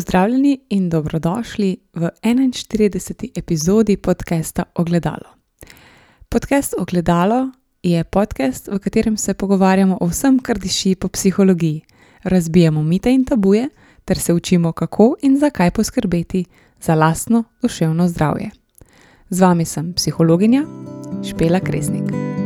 Pozdravljeni in dobrodošli v 41. epizodi podcasta Ogledalo. Podcast Ogledalo je podcast, v katerem se pogovarjamo o vsem, kar diši po psihologiji, razbijamo mite in tabuje ter se učimo, kako in zakaj poskrbeti za lastno duševno zdravje. Z vami sem psihologinja Špela Kresnik.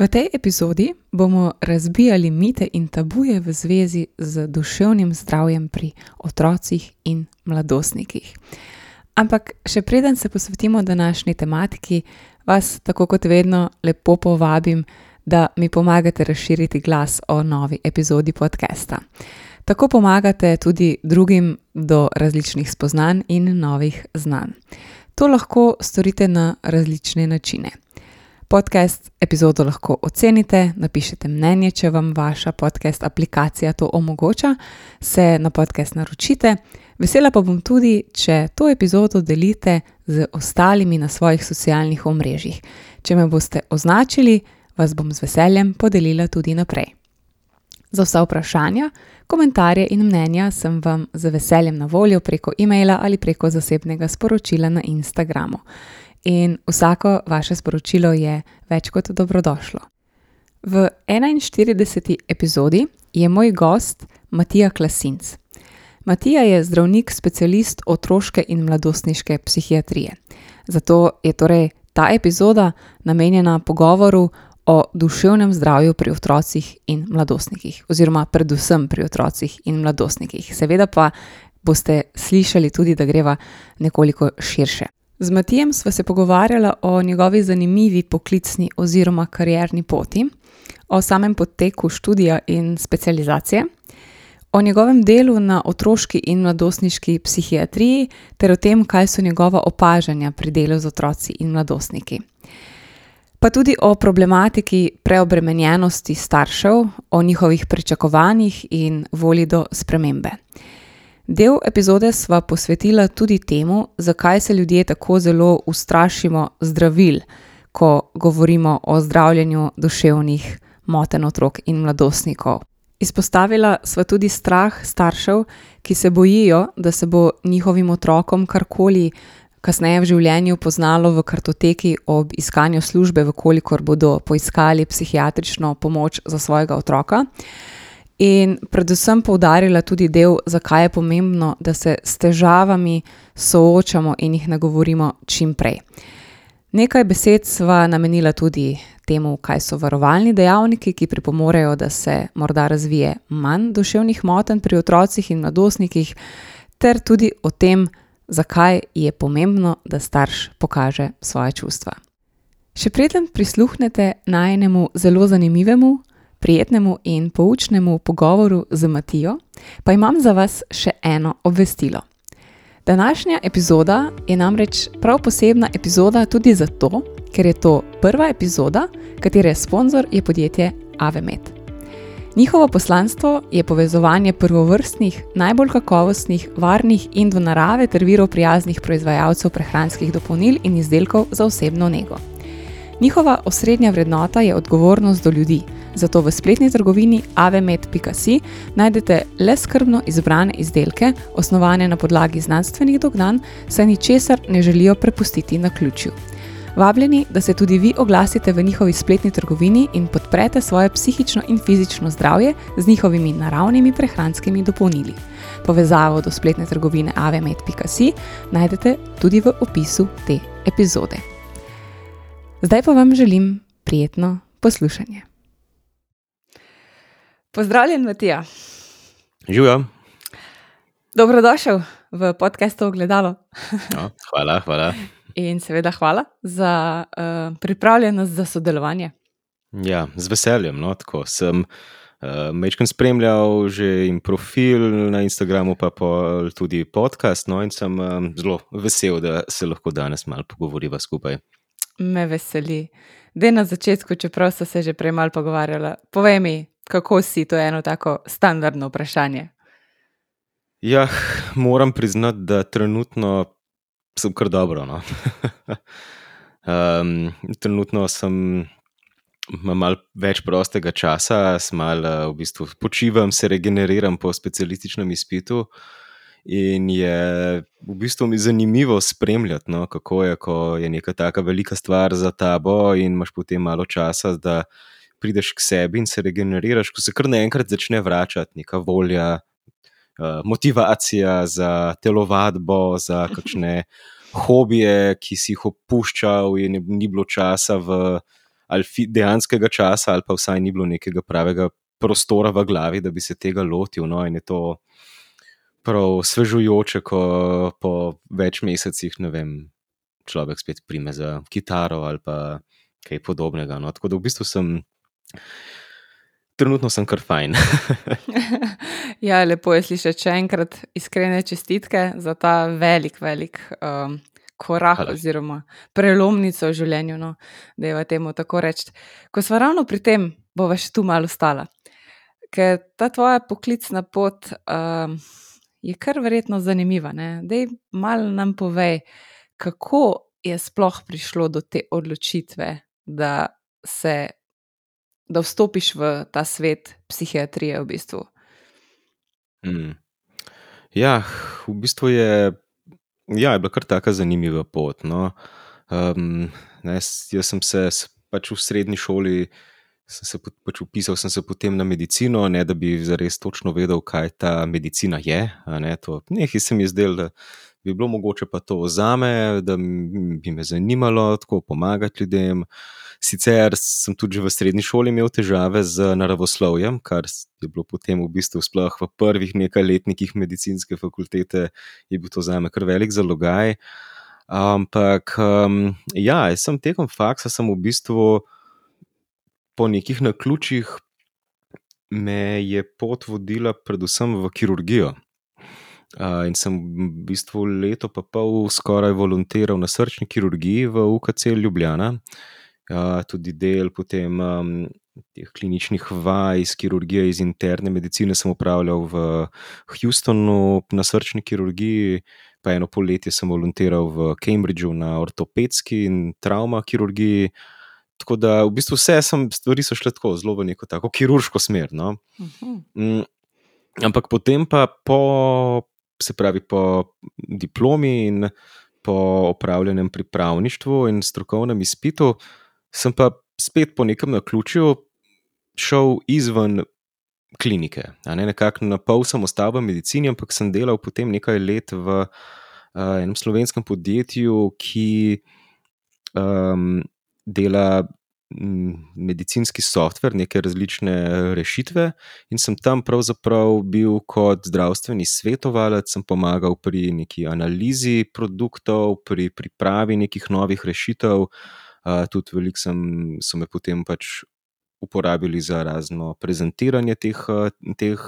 V tej epizodi bomo razbijali mite in tabuje v zvezi z duševnim zdravjem pri otrocih in mladostnikih. Ampak še preden se posvetimo današnji tematiki, vas tako kot vedno lepo povabim, da mi pomagate razširiti glas o novi epizodi podcasta. Tako pomagate tudi drugim do različnih spoznanj in novih znanj. To lahko storite na različne načine podcast epizodo lahko ocenite, napišete mnenje, če vam vaša podcast aplikacija to omogoča, se na podcast naročite. Vesela pa bom tudi, če to epizodo delite z ostalimi na svojih socialnih omrežjih. Če me boste označili, vas bom z veseljem podelila tudi naprej. Za vsa vprašanja, komentarje in mnenja sem vam z veseljem na voljo preko e-maila ali preko zasebnega sporočila na Instagramu in vsako vaše sporočilo je več kot dobrodošlo. V 41. epizodi je moj gost Matija Klasinc. Matija je zdravnik, specialist otroške in mladostniške psihiatrije. Zato je torej ta epizoda namenjena pogovoru o duševnem zdravju pri otrocih in mladostnikih, oziroma predvsem pri otrocih in mladostnikih. Seveda pa boste slišali tudi, da greva nekoliko širše. Z Matijem sva se pogovarjala o njegovi zanimivi poklicni oziroma karjerni poti, o samem poteku študija in specializacije, o njegovem delu na otroški in mladostniški psihiatriji ter o tem, kaj so njegova opažanja pri delu z otroci in mladostniki. Pa tudi o problematiki preobremenjenosti staršev, o njihovih pričakovanjih in volji do spremembe. Del epizode sva posvetila tudi temu, zakaj se ljudje tako zelo ustrašimo zdravil, ko govorimo o zdravljenju duševnih moten otrok in mladostnikov. Izpostavila sva tudi strah staršev, ki se bojijo, da se bo njihovim otrokom karkoli kasneje v življenju poznalo v kartoteki ob iskanju službe, vkolikor bodo poiskali psihiatrično pomoč za svojega otroka. In predvsem poudarila tudi del, zakaj je pomembno, da se s težavami soočamo in jih nagovorimo čim prej. Nekaj besed sva namenila tudi temu, kaj so varovalni dejavniki, ki pripomorejo, da se morda razvije manj duševnih motenj pri otrocih in mladostnikih, ter tudi o tem, zakaj je pomembno, da starš pokaže svoje čustva. Še preden prisluhnete najnemu zelo zanimivemu, prijetnemu in poučnemu pogovoru z Matijo, pa imam za vas še eno obvestilo. Današnja epizoda je namreč prav posebna epizoda tudi zato, ker je to prva epizoda, katere sponsor je podjetje Avemet. Njihovo poslanstvo je povezovanje prvovrstnih, najbolj kakovostnih, varnih in do narave ter virov prijaznih proizvajalcev prehranskih dopolnil in izdelkov za osebno nego. Njihova osrednja vrednota je odgovornost do ljudi, zato v spletni trgovini avemet.si najdete le skrbno izbrane izdelke, osnovane na podlagi znanstvenih dognanj, saj ničesar ne želijo prepustiti na ključju. Vabljeni, da se tudi vi oglasite v njihovi spletni trgovini in podprete svoje psihično in fizično zdravje z njihovimi naravnimi prehranskimi dopolnili. Povezavo do spletne trgovine avemet.si najdete tudi v opisu te epizode. Zdaj pa vam želim prijetno poslušanje. Pozdravljen, Matija. Živijo. Dobrodošel v podkastu Ogledalo. no, hvala, hvala. In seveda hvala za uh, pripravljenost za sodelovanje. Ja, z veseljem. No, tako sem uh, mečkam spremljal že in profil na Instagramu, pa tudi podcast. No, in sem um, zelo vesel, da se lahko danes malo pogovoriva skupaj. Me veseli. Da na začetku, čeprav so se že prej malo pogovarjali, povej mi, kako si to eno tako standardno vprašanje? Ja, moram priznati, da trenutno sem kar dobro. No. um, trenutno sem imam malo več prostega časa, malo v bistvu počivam, se regeneriram po specialističnem izpitu. In je v bistvu mi zanimivo spremljati, no, kako je, ko je neka taka velika stvar za tabo, in imaš potem malo časa, da prideš k sebi in se regeneriraš, ko se kar naenkrat začne vračati neka volja, uh, motivacija za telovadbo, za kakšne hobije, ki si jih opuščal, in ni bilo časa, v, ali dejanskega časa, ali pa vsaj ni bilo nekega pravega prostora v glavi, da bi se tega lotil. No, in je to prav svežujoče, ko po več mesecih, ne vem, človek spet prime za kitaro ali pa kaj podobnega. No. Tako da v bistvu sem. Trenutno sem kar fajn. ja, lepo je slišati še enkrat iskrene čestitke za ta velik, velik um, korak Hvala. oziroma prelomnico v življenju. No, da je temu tako reči. Ko smo ravno pri tem, bova še tu malo stala. Ker ta tvoja poklicna pot. Um, je kar verjetno zanimiva. Da je malo nam povej, kako je sploh prišlo do te odločitve, da, se, da vstopiš v ta svet psihiatrije. V bistvu. mm. Ja, v bistvu je, ja, je bila kar tako zanimiva pot. No. Um, ne, jaz sem se pač v srednji šoli sem se pač upisal sem se potem na medicino, ne da bi zares točno vedel, kaj ta medicina je. Ne, Nekaj se mi je zdelo, da bi bilo mogoče pa to za me, da bi me zanimalo tako pomagati ljudem. Sicer sem tudi v srednji šoli imel težave z naravoslovjem, kar je bilo potem v bistvu sploh v prvih nekaj letnikih medicinske fakultete, je bil to za me kar velik zalogaj. Ampak um, ja, sem tekom faksa sem v bistvu po nekih naključjih me je pot vodila predvsem v kirurgijo. Uh, in sem v bistvu leto pa pol skoraj volontiral na srčni kirurgiji v UKC Ljubljana, uh, tudi del potem um, teh kliničnih vaj iz kirurgije, iz interne medicine sem upravljal v Houstonu na srčni kirurgiji, pa eno poletje sem volontiral v Cambridgeu na ortopedski in travma kirurgiji. Tako da v bistvu vse sem, stvari so šle tako zelo v neko tako kirurško smer. No? Uh -huh. mm, ampak potem pa po, se pravi, po diplomi in po opravljenem pripravništvu in strokovnem izpitu, sem pa spet po nekem naključju šel izven klinike. Ne? Nekako na pol sem ostal v medicini, ampak sem delal potem nekaj let v uh, enem slovenskem podjetju, ki. Um, dela medicinski softver, neke različne rešitve, in sem tam pravzaprav bil kot zdravstveni svetovalec, sem pomagal pri neki analizi produktov, pri pripravi nekih novih rešitev. Uh, tudi veliko sem, so me potem pač uporabili za razno prezentiranje teh, teh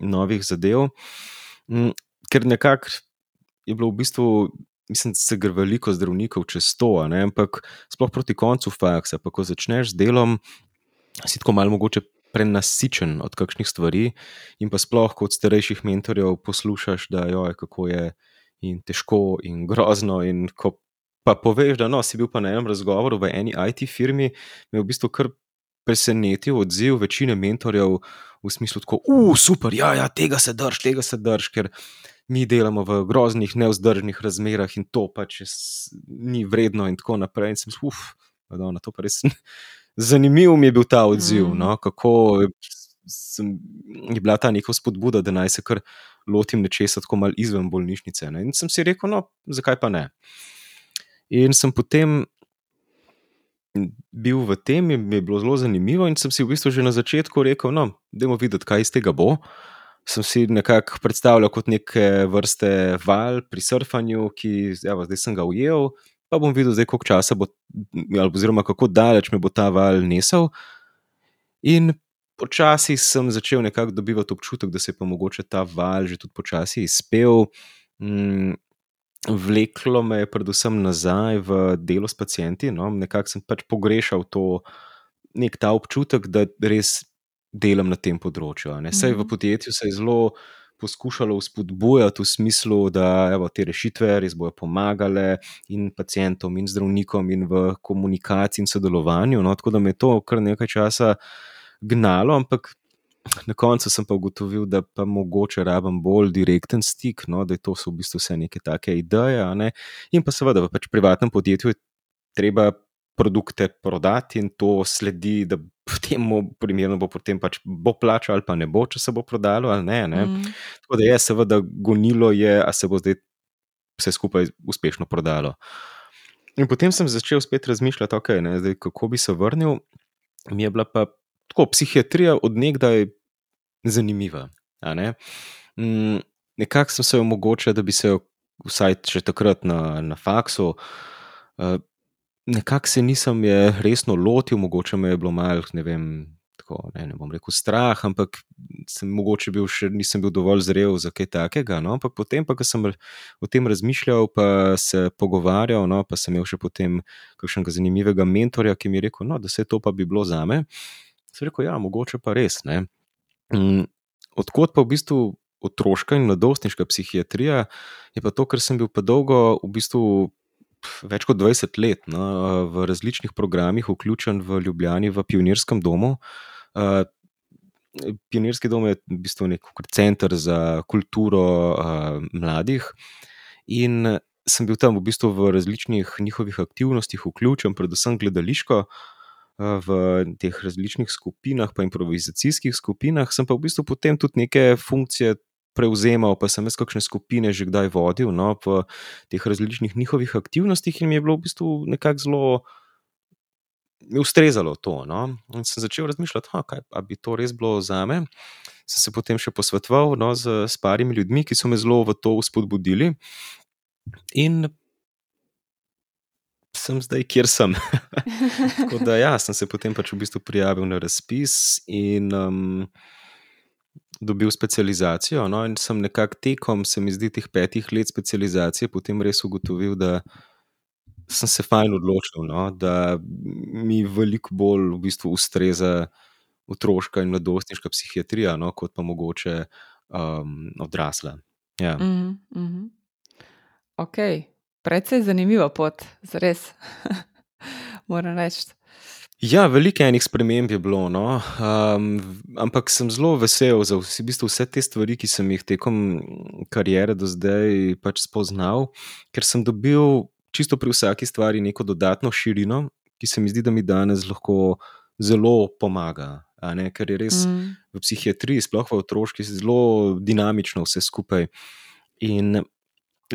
novih zadev, um, ker nekako je bilo v bistvu mislim, da se gre veliko zdravnikov čez to, ampak sploh proti koncu faksa, pa ko začneš z delom, si tako malo mogoče prenasičen od kakšnih stvari, in pa sploh kot starejših mentorjev poslušaš, da jo, kako je in težko in grozno. In ko pa poveš, da no, si bil pa na enem razgovoru v eni IT firmi, me je v bistvu kar presenetil odziv večine mentorjev v smislu, da je super, ja, ja, tega se drž, tega se drž, ker mi delamo v groznih, neudržnih razmerah in to pač ni vredno, in tako naprej. In sem uf, da na to pa res. Zanimiv mi je bil ta odziv, mm. no, kako sem, je bila ta neka spodbuda, da naj se kar lotim nečesa tako mal izven bolnišnice. Ne. In sem si rekel, no, zakaj pa ne. In sem potem bil v tem, in mi je bilo zelo zanimivo, in sem si v bistvu že na začetku rekel, no, da bomo videti, kaj iz tega bo sem si nekako predstavljal kot neke vrste val pri surfanju, ki evo, zdaj sem ga ujel, pa bom videl, zdaj, koliko časa bo, oziroma kako daleč me bo ta val nesel. In počasi sem začel nekako dobivati občutek, da se je pa mogoče ta val že tudi počasi izpel. Mm, vleklo me je predvsem nazaj v delo s pacijenti. No? Nekako sem pač pogrešal to, nek ta občutek, da res delam na tem področju. Saj v mhm. podjetju se je zelo poskušalo spodbujati v smislu, da evo, te rešitve res bodo pomagale in pacijentom, in zdravnikom, in v komunikaciji in sodelovanju. No, tako da me je to kar nekaj časa gnalo, ampak. Na koncu sem pa ugotovil, da pa mogoče rabim bolj direkten stik, no, da je to v bistvu vse neke take ideje. Ne? In pa seveda v pač privatnem podjetju je treba produkte prodati in to sledi, da temu primerno bo potem pač bo plačal ali pa ne bo, če se bo prodalo ali ne. ne? Mm. Tako da je seveda gonilo, je, a se bo zdaj vse skupaj uspešno prodalo. In potem sem začel spet razmišljati, okay, ne, zdaj, kako bi se vrnil. Mi je bila pa tako psihiatrija odnegdaj zanimiva. Ne? Mm, nekako sem se omogočil, da bi se vsaj še takrat na, na faksu. Uh, nekako se nisem je resno lotil, mogoče me je bilo malo, ne vem. Tako, ne, ne bom rekel strah, ampak sem mogoče bil še nisem bil dovolj zrel za kaj takega. No? Ampak potem, pa, ko sem o tem razmišljal, pa se pogovarjal, no? pa sem imel še potem kakšnega zanimivega mentorja, ki mi je rekel, no, da se to pa bi bilo za me. Sem rekel, ja, mogoče pa res. Mm, odkot pa v bistvu otroška in mladostniška psihiatrija, je pa to, ker sem bil pa dolgo v bistvu več kot 20 let no, v različnih programih, vključen v Ljubljani, v Pionirskem domu. Uh, Pionirski dom je v bistvu nek center za kulturo uh, mladih. In sem bil tam v bistvu v različnih njihovih aktivnostih vključen, predvsem gledališko. V teh različnih skupinah, pa improvizacijskih skupinah, sem pa v bistvu potem tudi neke funkcije prevzemal, pa sem jaz kakšne skupine že kdaj vodil no, v teh različnih njihovih aktivnostih, in mi je bilo v bistvu nekako zelo. Mi je ustrezalo to. No? In sem začel razmišljati, da bi to res bilo za me. Sem se potem še posvetoval no, z, z parimi ljudmi, ki so me zelo v to spodbudili. In sem zdaj, kjer sem. Tako da, ja, sem se potem pač v bistvu prijavil na razpis in um, dobil specializacijo. No, in sem nekako tekom, se mi zdi, teh petih let specializacije, potem res ugotovil, da sem se fajn odločil, no, da mi veliko bolj v bistvu ustreza otroška in mladostniška psihiatrija, no, kot pa mogoče um, odrasla. Ja. Mm -hmm. Ok, predvsej zanimiva pot, res. Moram reči. Ja, veliko enih sprememb je bilo, no? um, ampak sem zelo vesel za vse, v bistvu vse te stvari, ki sem jih tekom kariere do zdaj pač spoznal, ker sem dobil čisto pri vsaki stvari neko dodatno širino, ki se mi zdi, da mi danes lahko zelo pomaga. Ker je res mm. v psihiatriji, sploh v otroški, zelo dinamično vse skupaj. In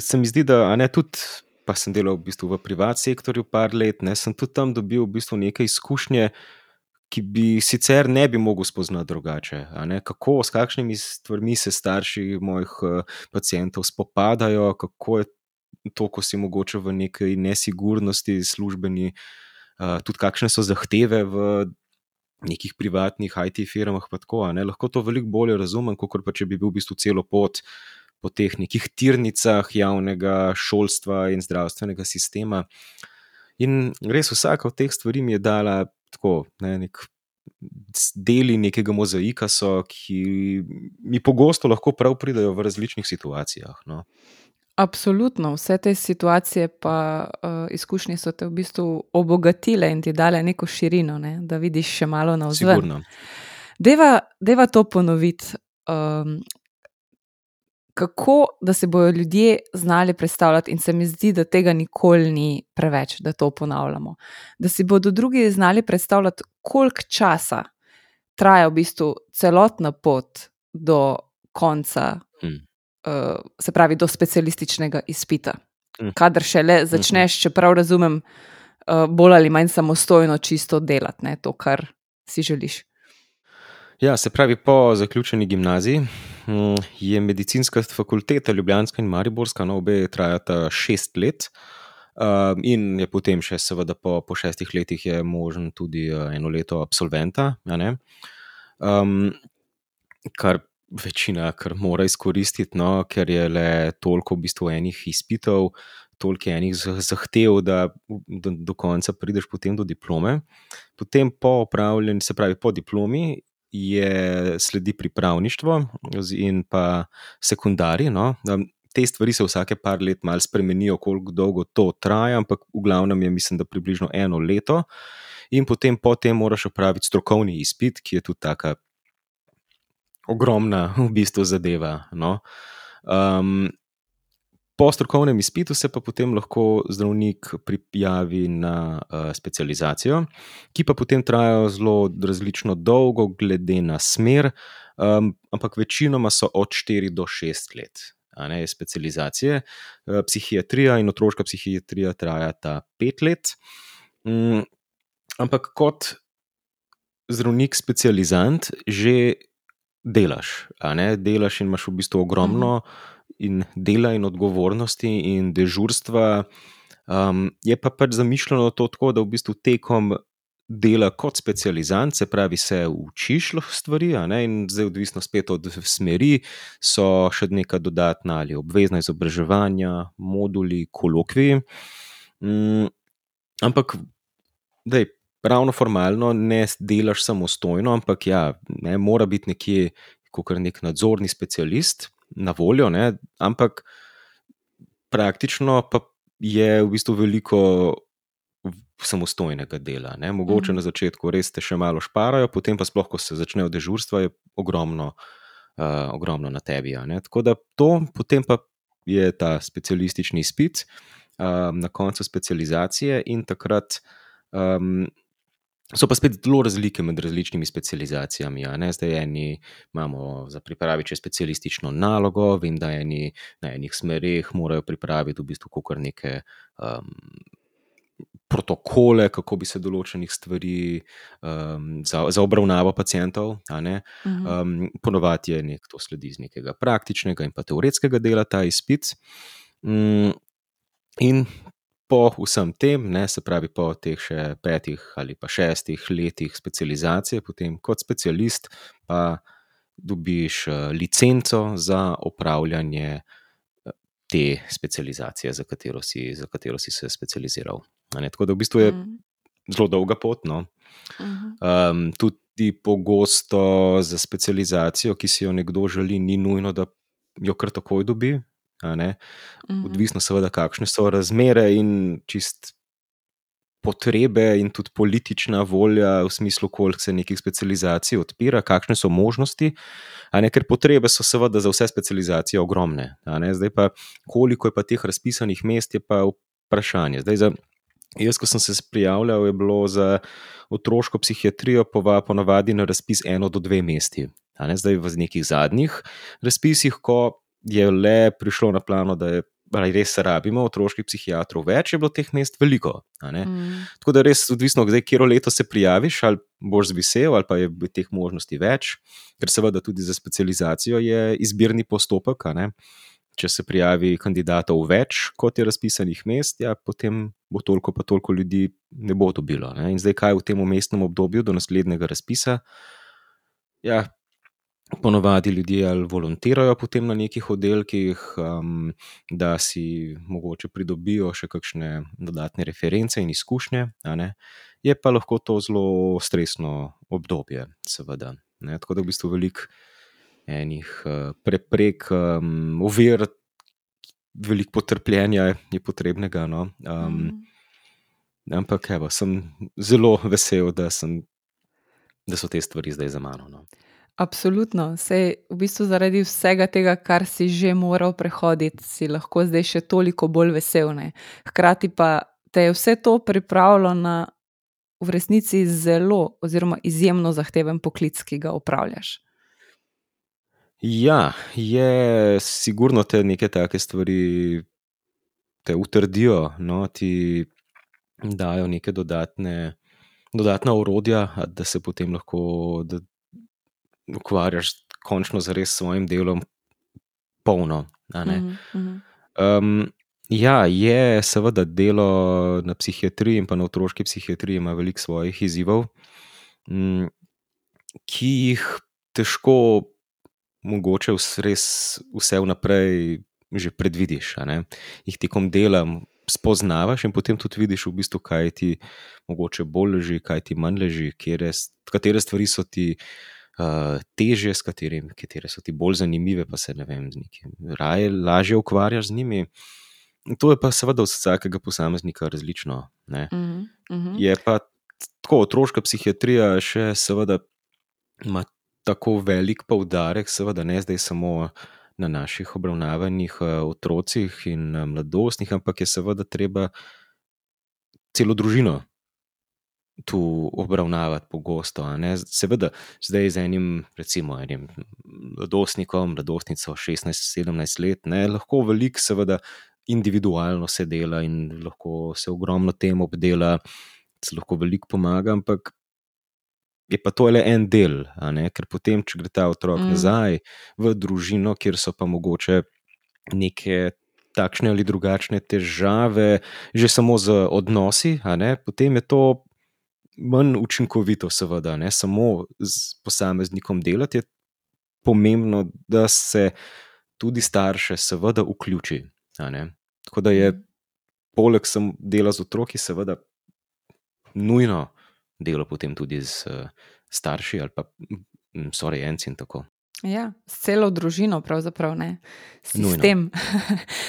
se mi zdi, da ne tudi pa sem delal v bistvu v privatnem sektorju par let, ne, sem tudi tam dobil v bistvu neke izkušnje, ki bi sicer ne bi mogel spoznati drugače. Kako, s kakšnimi stvarmi se starši mojih uh, pacijentov spopadajo, kako je to, ko si mogoče v neki nesigurnosti, službeni, uh, tudi kakšne so zahteve v. Nekih privatnih IT firmah, tako, lahko to veliko bolje razumem, kot pa če bi bil v bistvu celo pot uh, po teh nekih tirnicah javnega šolstva in zdravstvenega sistema. In res vsaka od teh stvari mi je dala tako, ne, nek deli nekega mozaika, so, ki mi pogosto lahko prav pridajo v različnih situacijah. No. Absolutno, vse te situacije pa uh, izkušnje so te v bistvu obogatile in ti dale neko širino, ne, da vidiš še malo na vzven. Deva, deva to ponoviti. Um, kako da se bodo ljudje znali predstavljati, in se mi zdi, da tega nikoli ni preveč, da to ponavljamo. Da si bodo drugi znali predstavljati, koliko časa traja v bistvu celotna pot do konca, hmm. uh, se pravi, do specialističnega izpita. Hmm. Kadar šele začneš, hmm. če prav razumem, uh, bolj ali manj samostojno čisto delati ne, to, kar si želiš. Ja, se pravi, po zaključeni gimnaziji je medicinska fakulteta, Ljubljanska in Mariborska, no, obe trajata šest let. Uh, in je potem, še, seveda, po, po šestih letih, je možen tudi uh, eno leto absolventa, ja, um, kar večina kar mora izkoristiti, no, ker je le toliko v bistvu enih izpitev, toliko enih zahtev, da do, do konca prideš do diplome. Potem, po upravljanju, se pravi, po diplomi, je sledi pripravništvo in pa sekundarij. No. Te stvari se vsake par let malo spremenijo, koliko dolgo to traja, ampak v glavnem je, mislim, da približno eno leto. In potem, potem moraš opraviti strokovni izpit, ki je tudi tako ogromna, v bistvu, zadeva. No. Um, Po strokovnem izpitu se pa potem lahko zdravnik prijavi na uh, specializacijo, ki pa potem traja zelo različno dolgo, glede na smer, um, ampak večinoma so od 4 do 6 let. Ne, specializacije. Uh, psihiatrija in otroška psihiatrija trajata 5 let. Um, ampak kot zdravnik, specializant, že delaš, delaš in imaš v bistvu ogromno. Uh -huh in dela in odgovornosti in dežurstva. Um, je pa pač zamišljeno to tako, da v bistvu tekom dela kot specializant, se pravi, se učiš stvari, in zdaj, odvisno spet od smeri, so še neka dodatna ali obvezna izobraževanja, moduli, kolokviji. Um, ampak, da je. Pravno formalno ne delaš samostojno, ampak ja, ne, mora biti nekje kot nek nadzorni specialist, na voljo, ne? ampak praktično pa je v bistvu veliko samostojnega dela. Ne? Mogoče mm. na začetku res te še malo šparajo, potem pa sploh, ko se začnejo dežurstva, je ogromno, uh, ogromno na tebi. Tako da to, potem pa je ta specialistični izpit uh, na koncu specializacije in takrat. Um, So pa spet zelo razlike med različnimi specializacijami. Zdaj, eni imamo za pripraviti specialistično nalogo, vem, da eni na enih smereh morajo pripraviti v bistvu kar neke um, protokole, kako bi se določenih stvari um, za, za obravnavo pacijentov. Um, ponovadi je nek to sledi iz nekega praktičnega in pa teoretskega dela, ta izpit. Um, in po vsem tem, ne, se pravi po teh še petih ali pa šestih letih specializacije, potem kot specialist pa dobiš uh, licenco za opravljanje uh, te specializacije, za katero si, za katero si se specializiral. Tako da v bistvu je mm. zelo dolga pot. No. Um, tudi pogosto za specializacijo, ki si jo nekdo želi, ni nujno, da jo kar takoj dobi. Mhm. Odvisno, seveda, kakšne so razmere in čist potrebe, in tudi politična volja, v smislu, koliko se nekih specializacij odpira, kakšne so možnosti. Ker potrebe so, seveda, za vse specializacije ogromne. Zdaj pa, koliko je pa teh razpisanih mest, je pa vprašanje. Zdaj, za, jaz, ko sem se prijavljal, je bilo za otroško psihiatrijo ponovadi na razpis eno do dve mesti. Zdaj, v nekih zadnjih razpisih, ko je le prišlo na plano, da je res rabimo otroških psihiatrov, več je bilo teh mest, veliko. Mm. Tako da je res odvisno, kdaj, kje leto se prijaviš, ali boš zvisel, ali pa je teh možnosti več, ker seveda tudi za specializacijo je izbirni postopek. Če se prijavi kandidatov več, kot je razpisanih mest, ja, potem bo toliko, pa toliko ljudi ne bo dobilo. Ne? In zdaj, kaj v tem umestnem obdobju do naslednjega razpisa? Ja, Ponovadi ljudje ali volontirajo potem na nekih oddelkih, um, da si mogoče pridobijo še kakšne dodatne reference in izkušnje. Je pa lahko to zelo stresno obdobje, seveda. Ne? Tako da v bistvu veliko enih uh, preprek, um, ovir, veliko potrpljenja je potrebnega. No? Um, mm. Ampak evo, sem zelo vesel, da, sem, da so te stvari zdaj za mano. No? Absolutno. Sej, v bistvu zaradi vsega tega, kar si že moral prehoditi, si lahko zdaj še toliko bolj vesel. Ne? Hkrati pa te je vse to pripravilo na v resnici zelo, oziroma izjemno zahteven poklic, ki ga upravljaš. Ja, je sigurno te neke take stvari te utrdijo, no, ti dajo neke dodatne, dodatna orodja, da se potem lahko. Da, ukvarjaš končno z res svojim delom, polno. Mm -hmm. um, ja, je seveda delo na psihiatriji in pa na otroški psihiatriji ima veliko svojih izzivov, um, ki jih težko, mogoče res vse vnaprej že predvidiš. Jih tekom dela spoznavaš in potem tudi vidiš, v bistvu, kaj ti mogoče bolj leži, kaj ti manj leži, katere stvari so ti uh, teže, s katerimi katere so ti bolj zanimive, pa se ne vem, z nekim raje, lažje ukvarjaš z njimi. To je pa seveda od vsakega posameznika različno. Ne. Mm -hmm. Je pa tako, otroška psihiatrija še seveda ima tako velik poudarek, seveda ne zdaj samo na naših obravnavanih uh, otrocih in uh, mladostnih, ampak je seveda treba celo družino tu obravnavati pogosto. Seveda, zdaj z enim, recimo, enim mladostnikom, mladostnico 16-17 let, ne, lahko veliko, seveda, individualno se dela in lahko se ogromno tem obdela, se lahko veliko pomaga, ampak. Je pa to le en del, ker potem, če gre ta otrok Mm. nazaj v družino, kjer so pa mogoče neke takšne ali drugačne težave, že samo z odnosi, potem je to manj učinkovito, seveda, ne samo z posameznikom delati, je pomembno, da se tudi starše, seveda, vključi. Tako da je poleg sem dela z otroki, seveda, nujno delo potem tudi z eh, starši ali pa sorojenci in tako. Ja, s celo družino, pravzaprav ne. Sistem.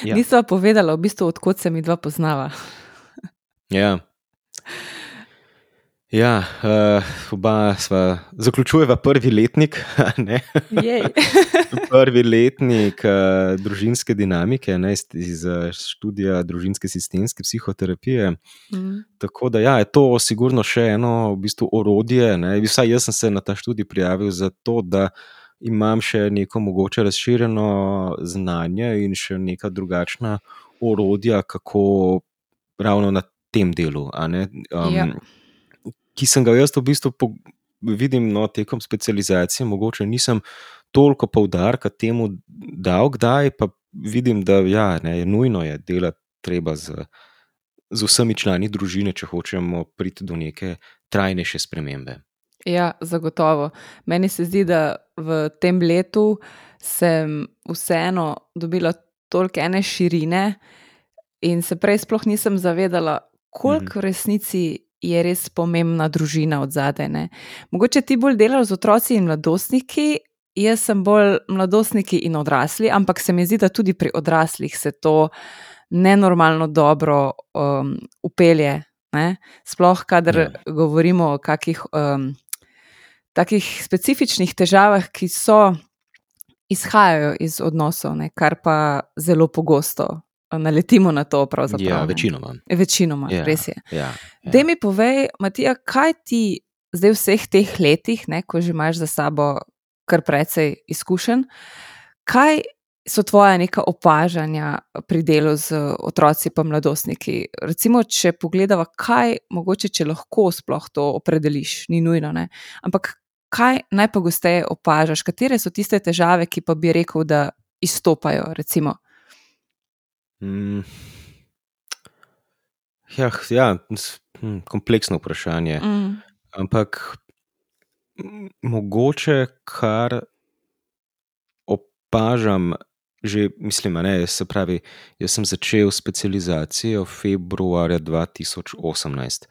Ja. Nisva povedala, v bistvu, odkot se mi dva poznava. Ja. Ja, uh, oba sva, zaključujeva prvi letnik, prvi letnik uh, družinske dinamike, ne, iz, iz eh, študija družinske sistemske psihoterapije. Mm. Tako da ja, je to sigurno še eno v bistvu, orodje. Ne. Vsaj jaz sem se na ta študij prijavil zato, da imam še neko mogoče razširjeno znanje in še neka drugačna orodja, kako ravno na tem delu. ne, Ja. Ki sem ga jaz v bistvu po, vidim no, tekom specializacije, mogoče nisem toliko poudarka temu dal, kdaj pa vidim, da ja, ne, je nujno je delati treba z, z vsemi člani družine, če hočemo priti do neke trajnejše spremembe. Ja, zagotovo. Meni se zdi, da v tem letu sem vseeno dobila toliko ene širine, in se prej sploh nisem zavedala, koliko v resnici je res pomembna družina od zadaj. Mogoče ti bolj delaš z otroci in mladostniki, jaz sem bolj mladostniki in odrasli, ampak se mi zdi, da tudi pri odraslih se to nenormalno dobro um, upelje. Ne? Sploh, kadar Ja. govorimo o kakih um, takih specifičnih težavah, ki so izhajajo iz odnosov, ne? kar pa zelo pogosto naletimo na to. Ja, večinoma. Večinoma, Ja, res je. Ja, ja. Dej mi povej, Matija, kaj ti zdaj v vseh teh letih, ne, ko že imaš za sabo kar precej izkušenj, kaj so tvoja neka opažanja pri delu z otroci in mladostniki? Recimo, če pogledava, kaj mogoče, če lahko sploh to opredeliš, ni nujno, ne, ampak kaj najpogosteje opažaš, katere so tiste težave, ki pa bi rekel, da izstopajo? Recimo? Mm. Ja, ja, s- hm, kompleksno vprašanje. Mm. Ampak mogoče kar opažam, že mislim, a ne, se pravi, jaz sem začel specializacijo februarja 2018.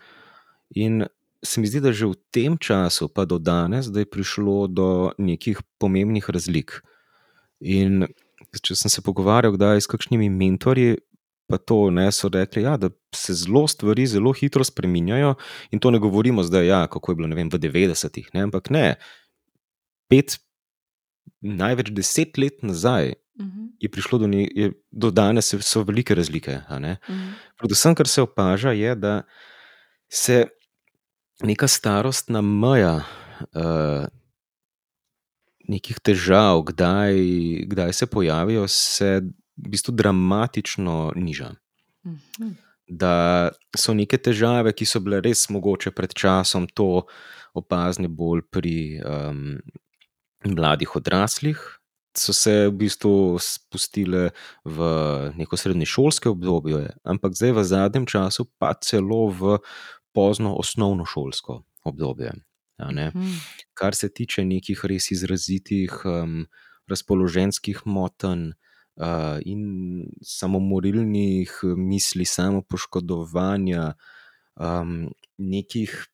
In se mi zdi, da že v tem času, pa do danes, da je prišlo do nekih pomembnih razlik. In če sem se pogovarjal kdaj s kakšnimi mentorji, pa to ne so rekli, ja, da se zelo stvari zelo hitro spreminjajo. In to ne govorimo zdaj, ja, kako je bilo vem, v 90-ih, ne, ampak ne. Pet, največ deset let nazaj Mhm. je prišlo do, ne, je, do danes, so- velike razlike. ne. Mhm. Predvsem, kar se opaža, je, da se neka starostna meja uh, nekih težav, kdaj, kdaj se pojavijo, se v bistvu dramatično niža. Mhm. Da so neke težave, ki so bile res mogoče pred časom, to opazne bolj pri um, mladih odraslih, so se v bistvu spustile v neko srednješolske obdobje, ampak zdaj v zadnjem času pa celo v pozno osnovnošolsko obdobje. Mhm. Kar se tiče nekih res izrazitih um, razpoloženskih motenj uh, in samomorilnih misli, samopoškodovanja, um, nekih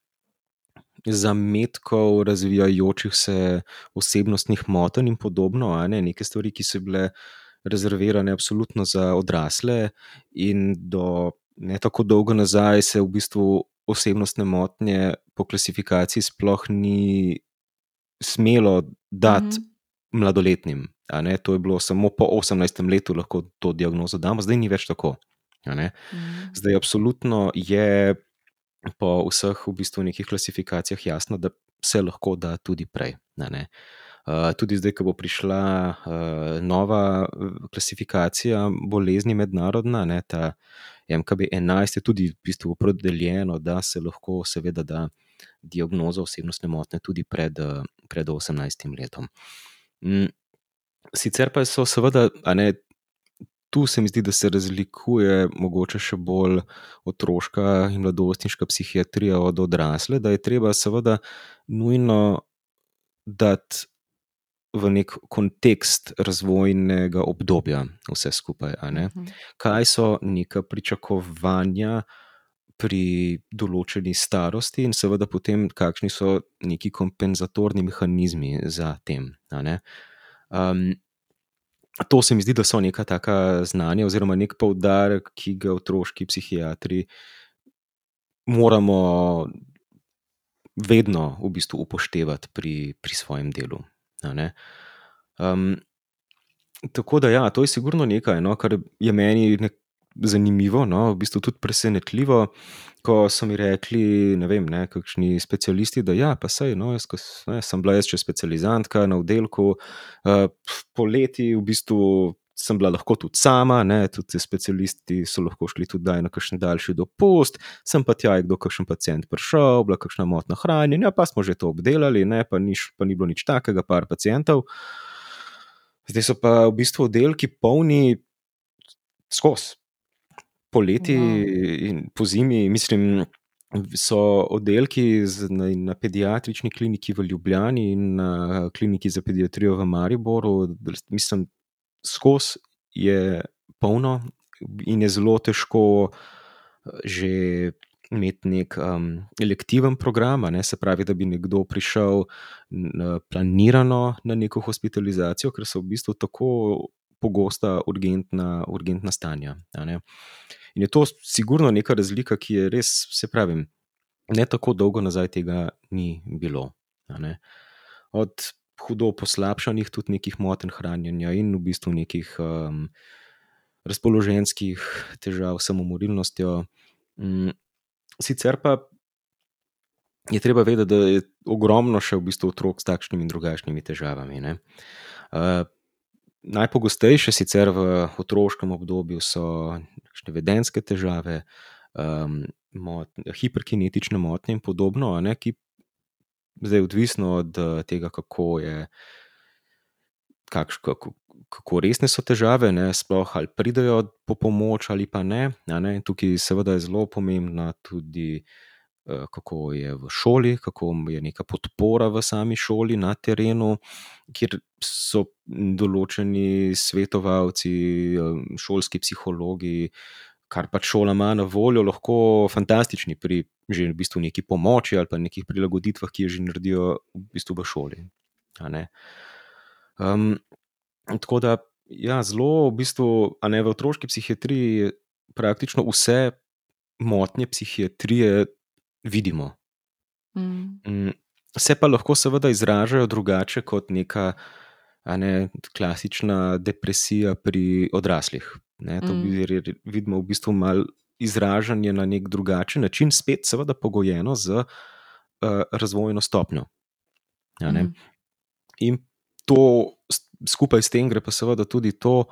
zametkov razvijajočih se osebnostnih motenj in podobno, a ne neke stvari, ki so bile rezervirane absolutno za odrasle, in do ne tako dolgo nazaj se v bistvu osebnostne motnje po klasifikaciji sploh ni smelo dati Mhm. mladoletnim. A ne, to je bilo samo po 18. letu, lahko to diagnozo damo, zdaj ni več tako. ne. Mhm. Zdaj, absolutno je po vseh v bistvu nekih klasifikacijah jasno, da se lahko da tudi prej. Uh, tudi zdaj, ko bo prišla uh, nova uh, klasifikacija bolezni, mednarodna, ne, ta MKB-11, je tudi v bistvu opredeljeno, da se lahko, seveda, da diagnozo osebnostne motnje tudi pred, pred 18 letom. Mm, Sicer pa so, seveda, a ne, tu se mi zdi, da se razlikuje mogoče še bolj otroška in mladostniška psihiatrija od odrasle, da je treba, seveda, nujno dati v nek kontekst razvojnega obdobja vse skupaj. Mhm. Kaj so neka pričakovanja pri določeni starosti, in seveda potem, kakšni so neki kompenzatorni mehanizmi za tem. Um, to se mi zdi, da so neka taka znanja, oziroma nek poudarek, ki ga otroški psihiatri moramo vedno v bistvu upoštevati pri, pri svojem delu. Um, tako da, ja, to je sigurno nekaj, no, kar je meni zanimivo, no, v bistvu tudi presenetljivo. Ko so mi rekli, ne vem, ne, kakšni specialisti, da ja, pa sej, no, jaz, ne, sem bila jaz še specializantka na oddelku, uh, poleti v bistvu sem bila lahko tudi sama, ne, tudi ti specialisti so lahko šli tudi na kakšen daljši dopust, sem pa tja, je kdo kakšen pacient prišel, bila kakšna motna hranjenja, pa smo že to obdelali, ne, pa, ni, pa ni bilo nič takega, par pacientov. Zdaj so pa v bistvu oddelki polni skozi. Poleti Wow. in po zimi, mislim, so oddelki na, na pediatrični kliniki v Ljubljani in na kliniki za pediatrijo v Mariboru, mislim, skozi je polno in je zelo težko eh, že imeti nek um, elektiven program, ne, se pravi, da bi nekdo prišel planirano na neko hospitalizacijo, ker so v bistvu tako pogosta urgentna, urgentna stanja. In je to sigurno neka razlika, ki je res, se pravi, ne tako dolgo nazaj tega ni bilo. Od hudo poslabšanih, tudi nekih motenj hranjenja in v bistvu nekih um, razpoloženjskih težav samomorilnostjo. Mm, Sicer pa je treba vedeti, da je ogromno še v bistvu otrok s takšnimi in drugačnimi težavami. ne. Uh, najpogostejše sicer v otroškem obdobju so vedenske težave, um, mot, hiperkinetične motnje in podobno, ne, ki zdaj odvisno od eh, tega, kako je. Kakš, kako, kako resne so težave, ne, sploh ali pridejo po pomoč ali pa ne. ne. Tukaj, seveda, je zelo pomembna tudi, eh, kako je v šoli, kako je neka podpora v sami šoli, na terenu, kjer so določeni svetovalci, eh, šolski psihologi, kar pač šola ima na voljo, lahko fantastični pri že v bistvu neki pomoči ali pa nekih prilagoditvah, ki jo že naredijo v bistvu v šoli. Um, tako da, ja, zelo v bistvu, a ne v otroški psihiatriji, praktično vse motnje psihiatrije vidimo. Mm. Mm, Se pa lahko seveda izražajo drugače kot neka ne, klasična depresija pri odraslih. Ne, to Mm. bi re- vidimo v bistvu malo izražanje na nek drugačen način, spet seveda pogojeno z uh, razvojno stopnjo. a ne. Mhm. In to skupaj s tem gre pa seveda tudi to,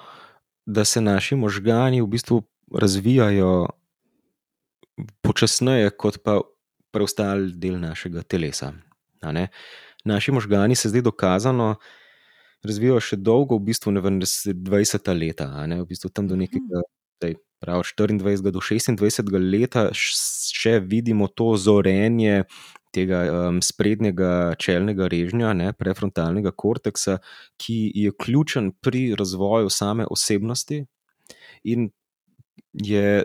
da se naši možgani v bistvu razvijajo počasneje kot pa preostali del našega telesa. Naši možgani se zdaj dokazano razvijajo še dolgo, v bistvu ne vem, 20 leta, a ne, v bistvu tam do Mhm. nekega, zdaj, prav 24 do 26 leta š- še vidimo to zorenje tega um, sprednjega čelnega režnja, ne, prefrontalnega korteksa, ki je ključen pri razvoju same osebnosti in je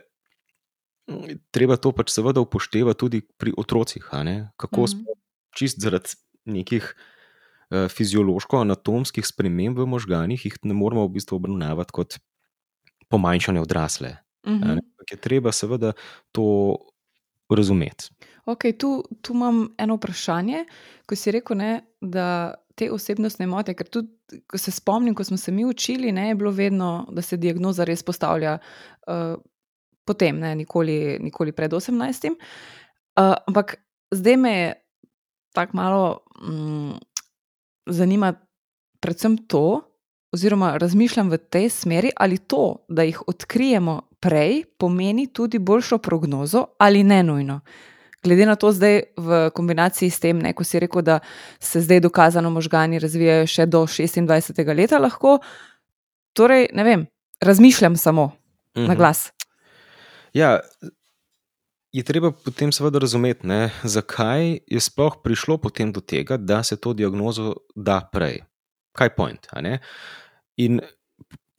treba to pač seveda upoštevati tudi pri otrocih, kako Mhm. čist zaradi nekih uh, fiziološko-anatomskih sprememb v možganjih, jih ne moramo v bistvu obravnavati kot pomanjšane odrasle. Uh -huh. Ampak je treba seveda to razumeti. Okay, tu, tu imam eno vprašanje, ko si rekel, ne, da te osebnostne mote, ker tudi, ko se spomnim, ko smo se mi učili, ne, je bilo vedno, da se diagnoza res postavlja uh, potem, ne, nikoli, nikoli pred 18. Uh, ampak zdaj me je tako malo um, zanima, predvsem to, oziroma razmišljam v tej smeri, ali to, da jih odkrijemo prej, pomeni tudi boljšo prognozo ali ne nujno. Glede na to, zdaj v kombinaciji s tem, ne, ko si rekel, da se zdaj dokazano možgani razvijajo še do 26. leta, lahko, torej, ne vem, razmišljam samo uh -huh. na Mhm. glas. Ja, je treba potem seveda razumeti, ne, zakaj je sploh prišlo potem do tega, da se to diagnozo da prej. Kaj je point? In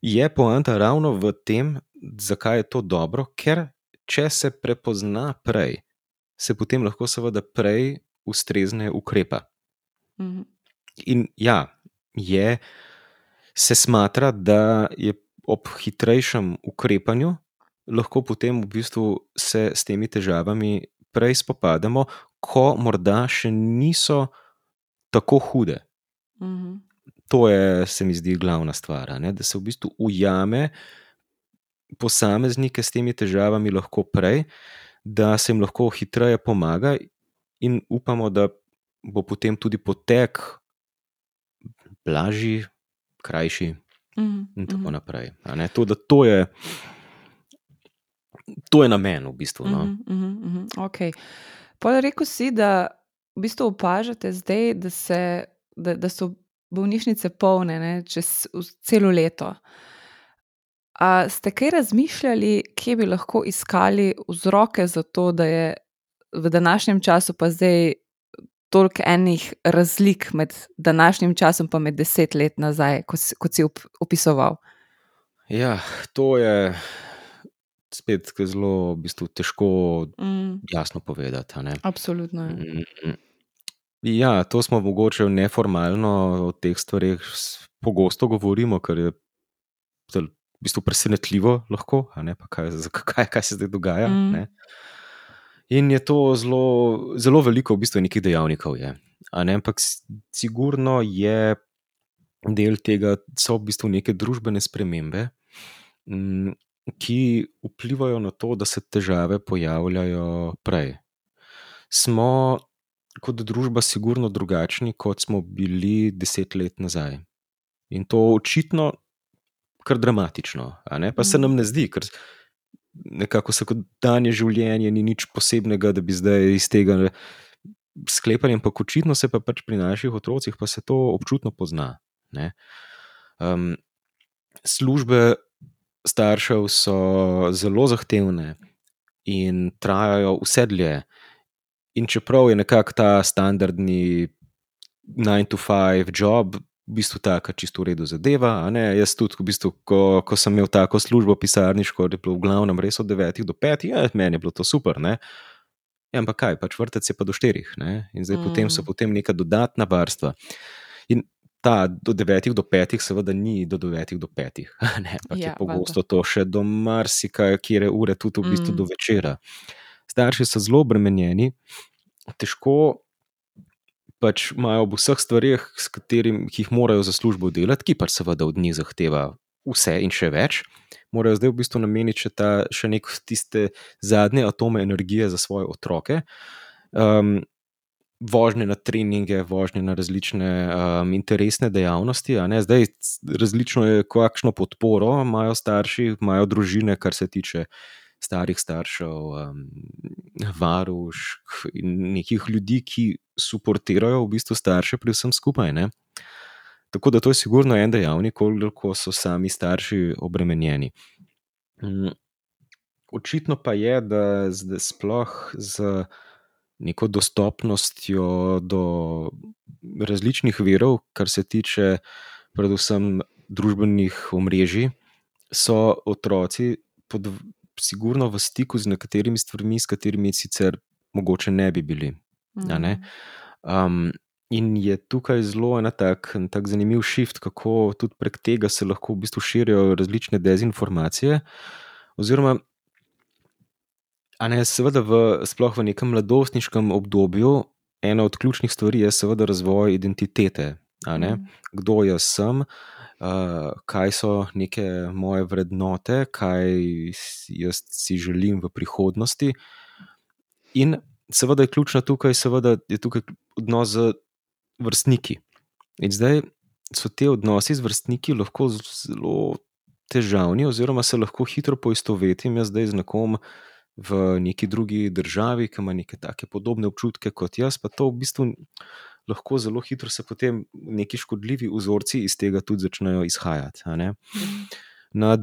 je poanta ravno v tem, zakaj je to dobro, ker če se prepozna prej, se potem lahko seveda prej ustrezne ukrepa. Mhm. In ja, je, se smatra, da je ob hitrejšem ukrepanju lahko potem v bistvu se s temi težavami prej spopademo, ko morda še niso tako hude. Mhm. To je, se mi zdi, glavna stvar, ne? da se v bistvu ujame posameznike s temi težavami lahko prej, da se jim lahko hitreje pomaga, in upamo, da bo potem tudi potek blažji, krajši, Mhm. in tako Mhm. naprej. To, da to je. To je namen, v bistvu. No? Mhm, mhm, mhm, okej. Pol rekel si, da v bistvu opažate zdaj, da, se, da, da so bolnišnice polne ne, čez celo leto. A ste kaj razmišljali, kje bi lahko iskali vzroke za to, da je v današnjem času pa zdaj toliko enih razlik med današnjim časom in med deset let nazaj, kot, si- kot si op- opisoval? Ja, to je spet zelo v bistvu, težko Mm, jasno povedati. absolutno. Ja. Mm, Ja, to smo mogoče neformalno o teh stvareh s- pogosto govorimo, ker je v bistvu presenetljivo, lahko, ne, pa kaj, zakaj, kaj se zdaj dogaja. Mm. ne. In je to zelo, zelo veliko, v bistvu, nekih dejavnikov. Je, ne, ampak sigurno je del tega, so v bistvu neke družbene spremembe, mm, ki vplivajo na to, da se težave pojavljajo prej. Smo kot družba sigurno drugačni, kot smo bili deset let nazaj. In to očitno kar dramatično. Pa se Mhm. nam ne zdi, ker nekako vsakodanje življenje ni nič posebnega, da bi zdaj iz tega sklepali, ampak očitno se pa pač pri naših otrocih pa se to občutno pozna. ne. Um, službe staršev so zelo zahtevne in trajajo vse dlje. In čeprav je nekako ta standardni 9 to 5 job, v bistvu taka čisto v redu zadeva. Jaz tudi, v bistvu, ko, ko sem imel tako službo pisarniško, je bilo v glavnem res od 9 do 5, ja, meni je bilo to super. Ne? Ja, ampak kaj, pač vrtec je pa do 4, ne? in zdaj mm. potem so Mm. potem neka dodatna varstva. In ta do 9 do 5, seveda ni do 9 do 5, ne, ampak Ja, je pogosto to še do marsikaj, kjer ure, tudi v bistvu Mm. do večera. Starši so zelo obremenjeni, težko pač imajo ob vseh stvareh, s katerimi jih morajo za službo delati, ki pač seveda od njih zahteva vse in še več, morajo zdaj v bistvu nameniti še, ta, še nek tiste zadnje atome energije za svoje otroke. Um, Vožnje na treninge, vožnje na različne um, interesne dejavnosti. Zdaj, različno je, kakšno podporo imajo starši, imajo družine, kar se tiče starih staršev, um, varušk in nekih ljudi, ki suportirajo v bistvu starše pri vsem skupaj. Ne? Tako da to je sigurno en dejavnik, koliko so sami starši obremenjeni. Mm, Očitno pa je, da sploh z neko dostopnostjo do različnih virov, kar se tiče predvsem družbenih omrežij, so otroci pod, sigurno v stiku z nekaterimi stvarmi, s katerimi sicer mogoče ne bi bili. a ne. Mm. Um, in je tukaj zelo en tak, en tak zanimiv shift, kako tudi prek tega se lahko v bistvu širijo različne dezinformacije. Oziroma, a ne, seveda, v, sploh v nekem mladostniškem obdobju, ena od ključnih stvari je seveda razvoj identitete. Mm. Kdo jaz sem, uh, kaj so neke moje vrednote, kaj jaz si želim v prihodnosti. In seveda je ključno tukaj, seveda je tukaj odnos z vrstniki. In zdaj so ti odnosi z vrstniki lahko zelo težavni, oziroma se lahko hitro poistovetim jaz zdaj z nekom v neki drugi državi, ki ima neke take podobne občutke kot jaz, pa to v bistvu lahko zelo hitro se potem neki škodljivi vzorci iz tega tudi začnejo izhajati. ne. Na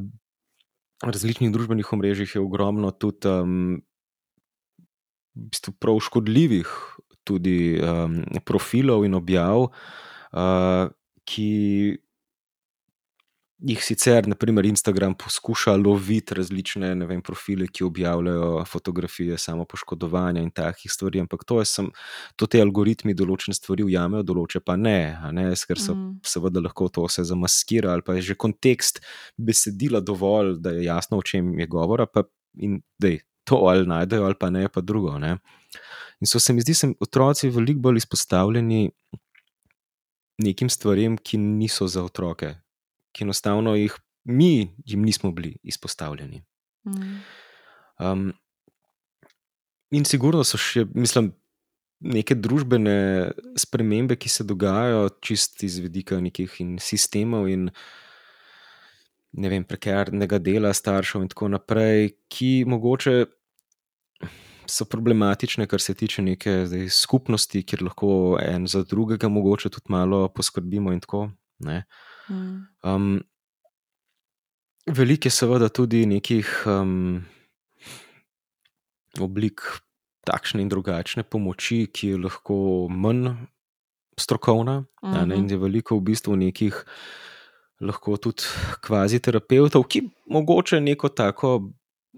različnih družbenih omrežjih je ogromno tudi um, v bistvu prav škodljivih tudi um, profilov in objav, uh, ki jih sicer, naprimer, Instagram poskuša loviti različne ne vem, profile, ki objavljajo fotografije samo poškodovanja in takih stvari, ampak to je sem, to te algoritmi določene stvari ujamejo, določe pa ne, ne, ker so Mm. seveda lahko to vse zamaskira ali pa je že kontekst besedila dovolj, da je jasno, o čem je govora, pa in da je to ali najdejo ali pa ne, pa drugo. Ne. In so se mi zdi, da so otroci veliko bolj izpostavljeni nekim stvarem, ki niso za otroke, ki enostavno jih mi jim nismo bili izpostavljeni. Mm. Um, in sigurno so še, mislim, neke družbene spremembe, ki se dogajajo, čist iz vidika nekih in sistemov in ne vem, prekarnega dela staršev in tako naprej, ki mogoče so problematične, kar se tiče neke zdaj, skupnosti, kjer lahko en za drugega mogoče tudi malo poskrbimo in tako. Ne. Mm. Um, Veliko je seveda tudi nekih um, oblik takšne in drugačne pomoči, ki je lahko manj strokovna, a ne, in Mhm. je veliko v bistvu nekih, lahko tudi kvazi terapeutov, ki mogoče neko tako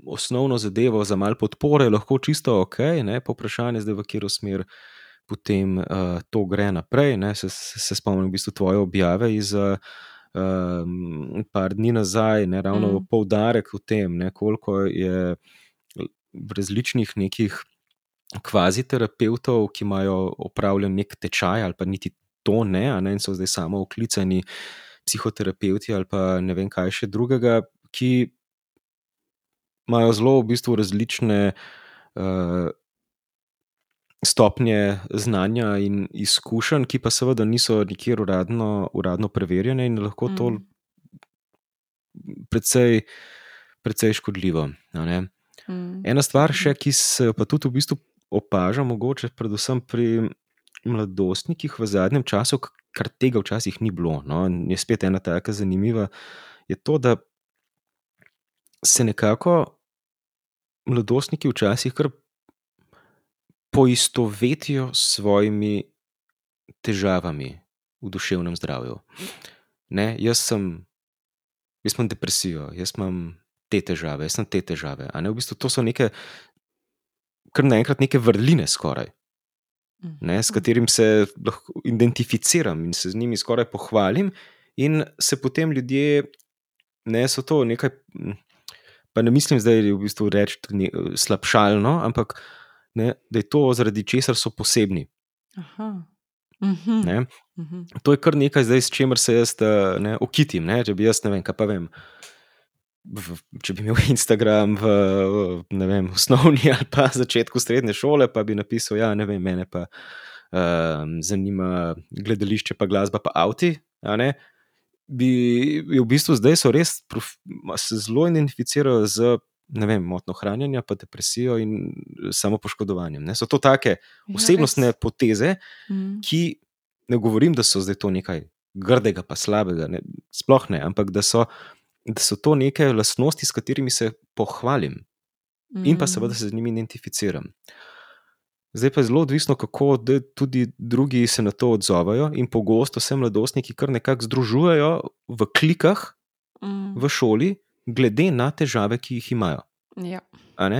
osnovno zadevo za malo podpore, lahko čisto ok, ne, pa vprašanje zdaj, v katero smer potem uh, to gre naprej. Ne, se, se, spomnim v bistvu tvoje objave iz. Uh, Um, par dni nazaj, ne ravno Mm. poudarek v tem, ne, koliko je različnih nekih kvazi terapeutov, ki imajo opravljen nek tečaj, ali pa niti to ne, ne in so zdaj samo oklicani psihoterapeuti ali pa ne vem kaj še drugega, ki imajo zelo v bistvu različne uh, stopnje znanja in izkušenj, ki pa seveda niso nikjer uradno, uradno preverjene in lahko to Mm. precej, precej škodljivo. Mm. Ena stvar še, ki se pa tudi v bistvu opaža, mogoče predvsem pri mladostnikih v zadnjem času, kar tega včasih ni bilo. No, in je spet ena taka zanimiva, je to, da se nekako mladostniki včasih kar poistovetijo s svojimi težavami v duševnem zdravju. Ne, jaz sem, jaz imam depresijo, jaz imam te težave, jaz sem te težave. a Ne, v bistvu to so neke, kar naenkrat neke vrline skoraj, ne, s Mhm. katerim se lahko identificiram in se z njimi skoraj pohvalim, in se potem ljudje, ne so to nekaj. Pa ne mislim zdaj v bistvu reči slabšalno, ampak ne, da je to zaradi česar so posebni. Aha. Mhm. Ne. Mhm. To je kar nekaj, zdaj, s čimer se jaz eh, ne, okitim. Ne, če bi jaz, ne vem, kaj pa vem. V, če bi imel Instagram v ne vem, osnovni ali pa začetku srednje šole, pa bi napisal, da ja, vem, mene pa um, zanima gledališče, pa glasba, pa avti. Bi, v bistvu zdaj so res prof, se zelo identificirajo z ne vem, motno hranjenja, pa depresijo in samopoškodovanjem. Ne. So to take Ja, osebnostne poteze, Mm. ki ne govorim, da so zdaj to nekaj grdega, pa slabega, ne, sploh ne, ampak da so, da so to neke lastnosti, s katerimi se pohvalim in pa Mm. seveda se z njimi identificiram. Zdaj pa je zelo odvisno, kako tudi drugi se na to odzovejo, in pogosto se mladostniki kar nekako združujejo v klikah Mm. v šoli, glede na težave, ki jih imajo. Ja.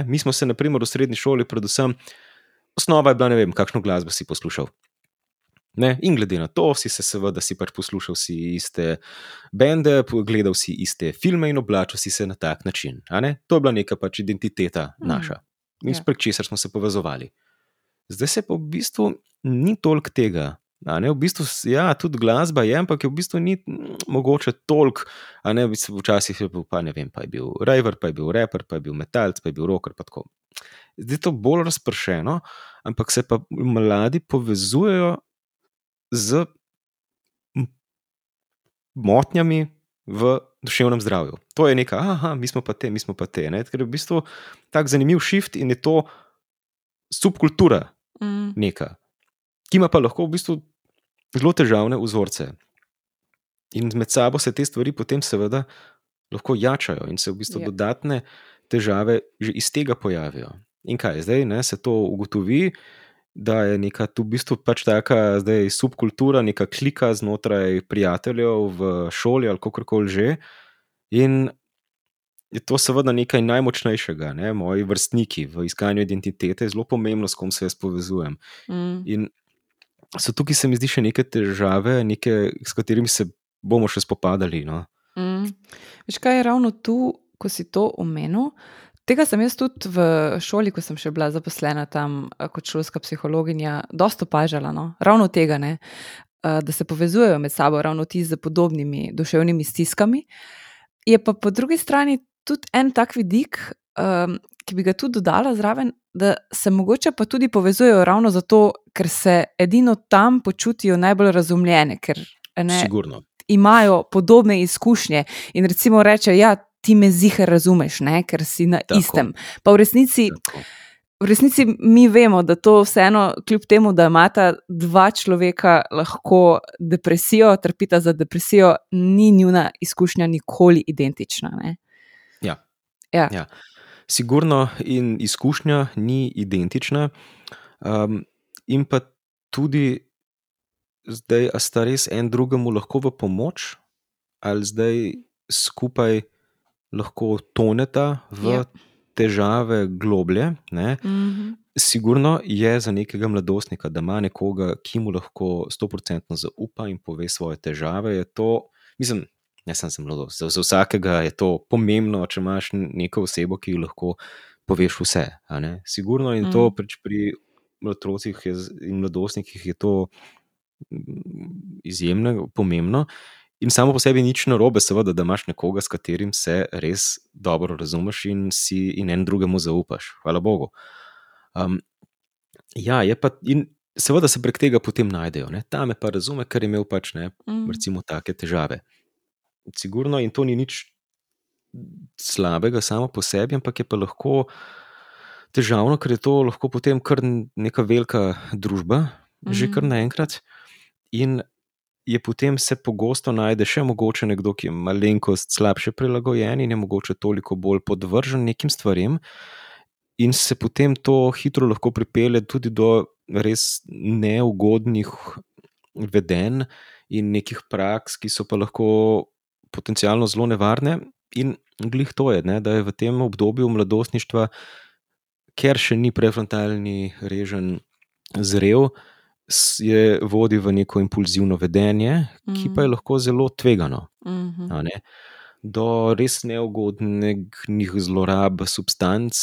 Mi smo se, naprimer, v srednji šoli, predvsem, osnova je bila, ne vem, kakšno glasbo si poslušal. Ne? In glede na to, si se seveda si pač poslušal si iste bende, gledal si iste filme in oblačil si se na tak način. To je bila neka pač identiteta Mm. naša in Ja. prek česar smo se povezovali. Zdaj se pa v bistvu ni toliko tega. A ne, v bistvu, ja, tudi glasba je, ampak je v bistvu ni mm, mogoče toliko. Ne, v bistvu včasih je bil, pa ne vem, pa je bil raver, pa je bil raper, pa je bil metalc, pa je bil rocker. tako. Zdaj je to bolj razpršeno, ampak se pa mladi povezujejo z motnjami v duševnem zdravju. To je nekaj, aha, mi smo pa te, mi smo pa te. Ne? Ker je v bistvu tak zanimiv shift in je to subkultura Mm. neka, ki ima pa lahko v bistvu zelo težavne vzorce. In med sabo se te stvari potem seveda lahko jačajo in se v bistvu Ja. dodatne težave že iz tega pojavijo. In kaj zdaj, ne, se to ugotovi, da je neka tu v bistvu pač taka zdaj subkultura, neka klika znotraj prijateljev v šoli ali kako koli že. In je to seveda nekaj najmočnejšega, ne? moji vrstniki v iskanju identitete, je zelo pomembno, s kom se jaz povezujem. Mm. In so tukaj, se mi zdi, še neke težave, neke, s katerimi se bomo še spopadali. No? Mm. Veš, kaj je ravno tu, ko si to omenil? Tega sem jaz tudi v šoli, ko sem še bila zaposlena tam eh, kot šolska psihologinja, dosta opažala. No? Ravno tega, ne? Eh, da se povezujejo med sabo, ravno ti z podobnimi duševnimi stiskami. Je pa po drugi strani tudi en tak vidik, um, ki bi ga tudi dodala zraven, da se mogoče pa tudi povezujejo ravno zato, ker se edino tam počutijo najbolj razumljene, ker ne, Sigurno. imajo podobne izkušnje in recimo reče, ja, ti me zihar razumeš, ne, ker si na Tako. Tako. istem. Pa v resnici, Tako. v resnici mi vemo, da to vseeno, kljub temu, da imata dva človeka lahko depresijo, trpita za depresijo, ni njuna izkušnja nikoli identična. Ne. Ja. Ja. Ja. Sigurno in izkušnja ni identična, um, in pa tudi zdaj, a sta res en drugemu lahko v pomoč, ali zdaj skupaj lahko toneta v Ja. težave globlje. Ne? Mhm. Sigurno je za nekega mladostnika, da ima nekoga, ki mu lahko 100% zaupa in pove svoje težave. Je to, mislim, ne samo za mladost, za, za vsakega je to pomembno, če imaš neko osebo, ki ji lahko poveš vse. Sigurno in to Mm. pri otrocih in mladostnikih je to mm, izjemno pomembno. In samo po sebi nič narobe, seveda, da imaš nekoga, s katerim se res dobro razumeš in si in en drugemu zaupaš. Hvala Bogu. Um, ja, je pa in seveda se prek tega potem najdejo. Ne? Ta me pa razume, ker je imel pač ne, Mm. recimo, take težave. Sigurno in to ni nič slabega samo po sebi, ampak je pa lahko težavno, ker je to lahko potem kar neka velika družba, že kar Mhm. naenkrat. In je potem se pogosto najde še mogoče nekdo, ki je malenkost slabše prilagojen in je mogoče toliko bolj podvržen nekim stvarem. In se potem to hitro lahko pripelje tudi do res neugodnih vedenj in nekih praks, ki so pa lahko potencialno zelo nevarne. In glih to je, ne, da je v tem obdobju mladostništva, ker še ni prefrontalni režen zrel, je vodi v neko impulzivno vedenje, ki pa je Mhm. lahko zelo tvegano. A ne, Do res neugodnih zlorab substanc,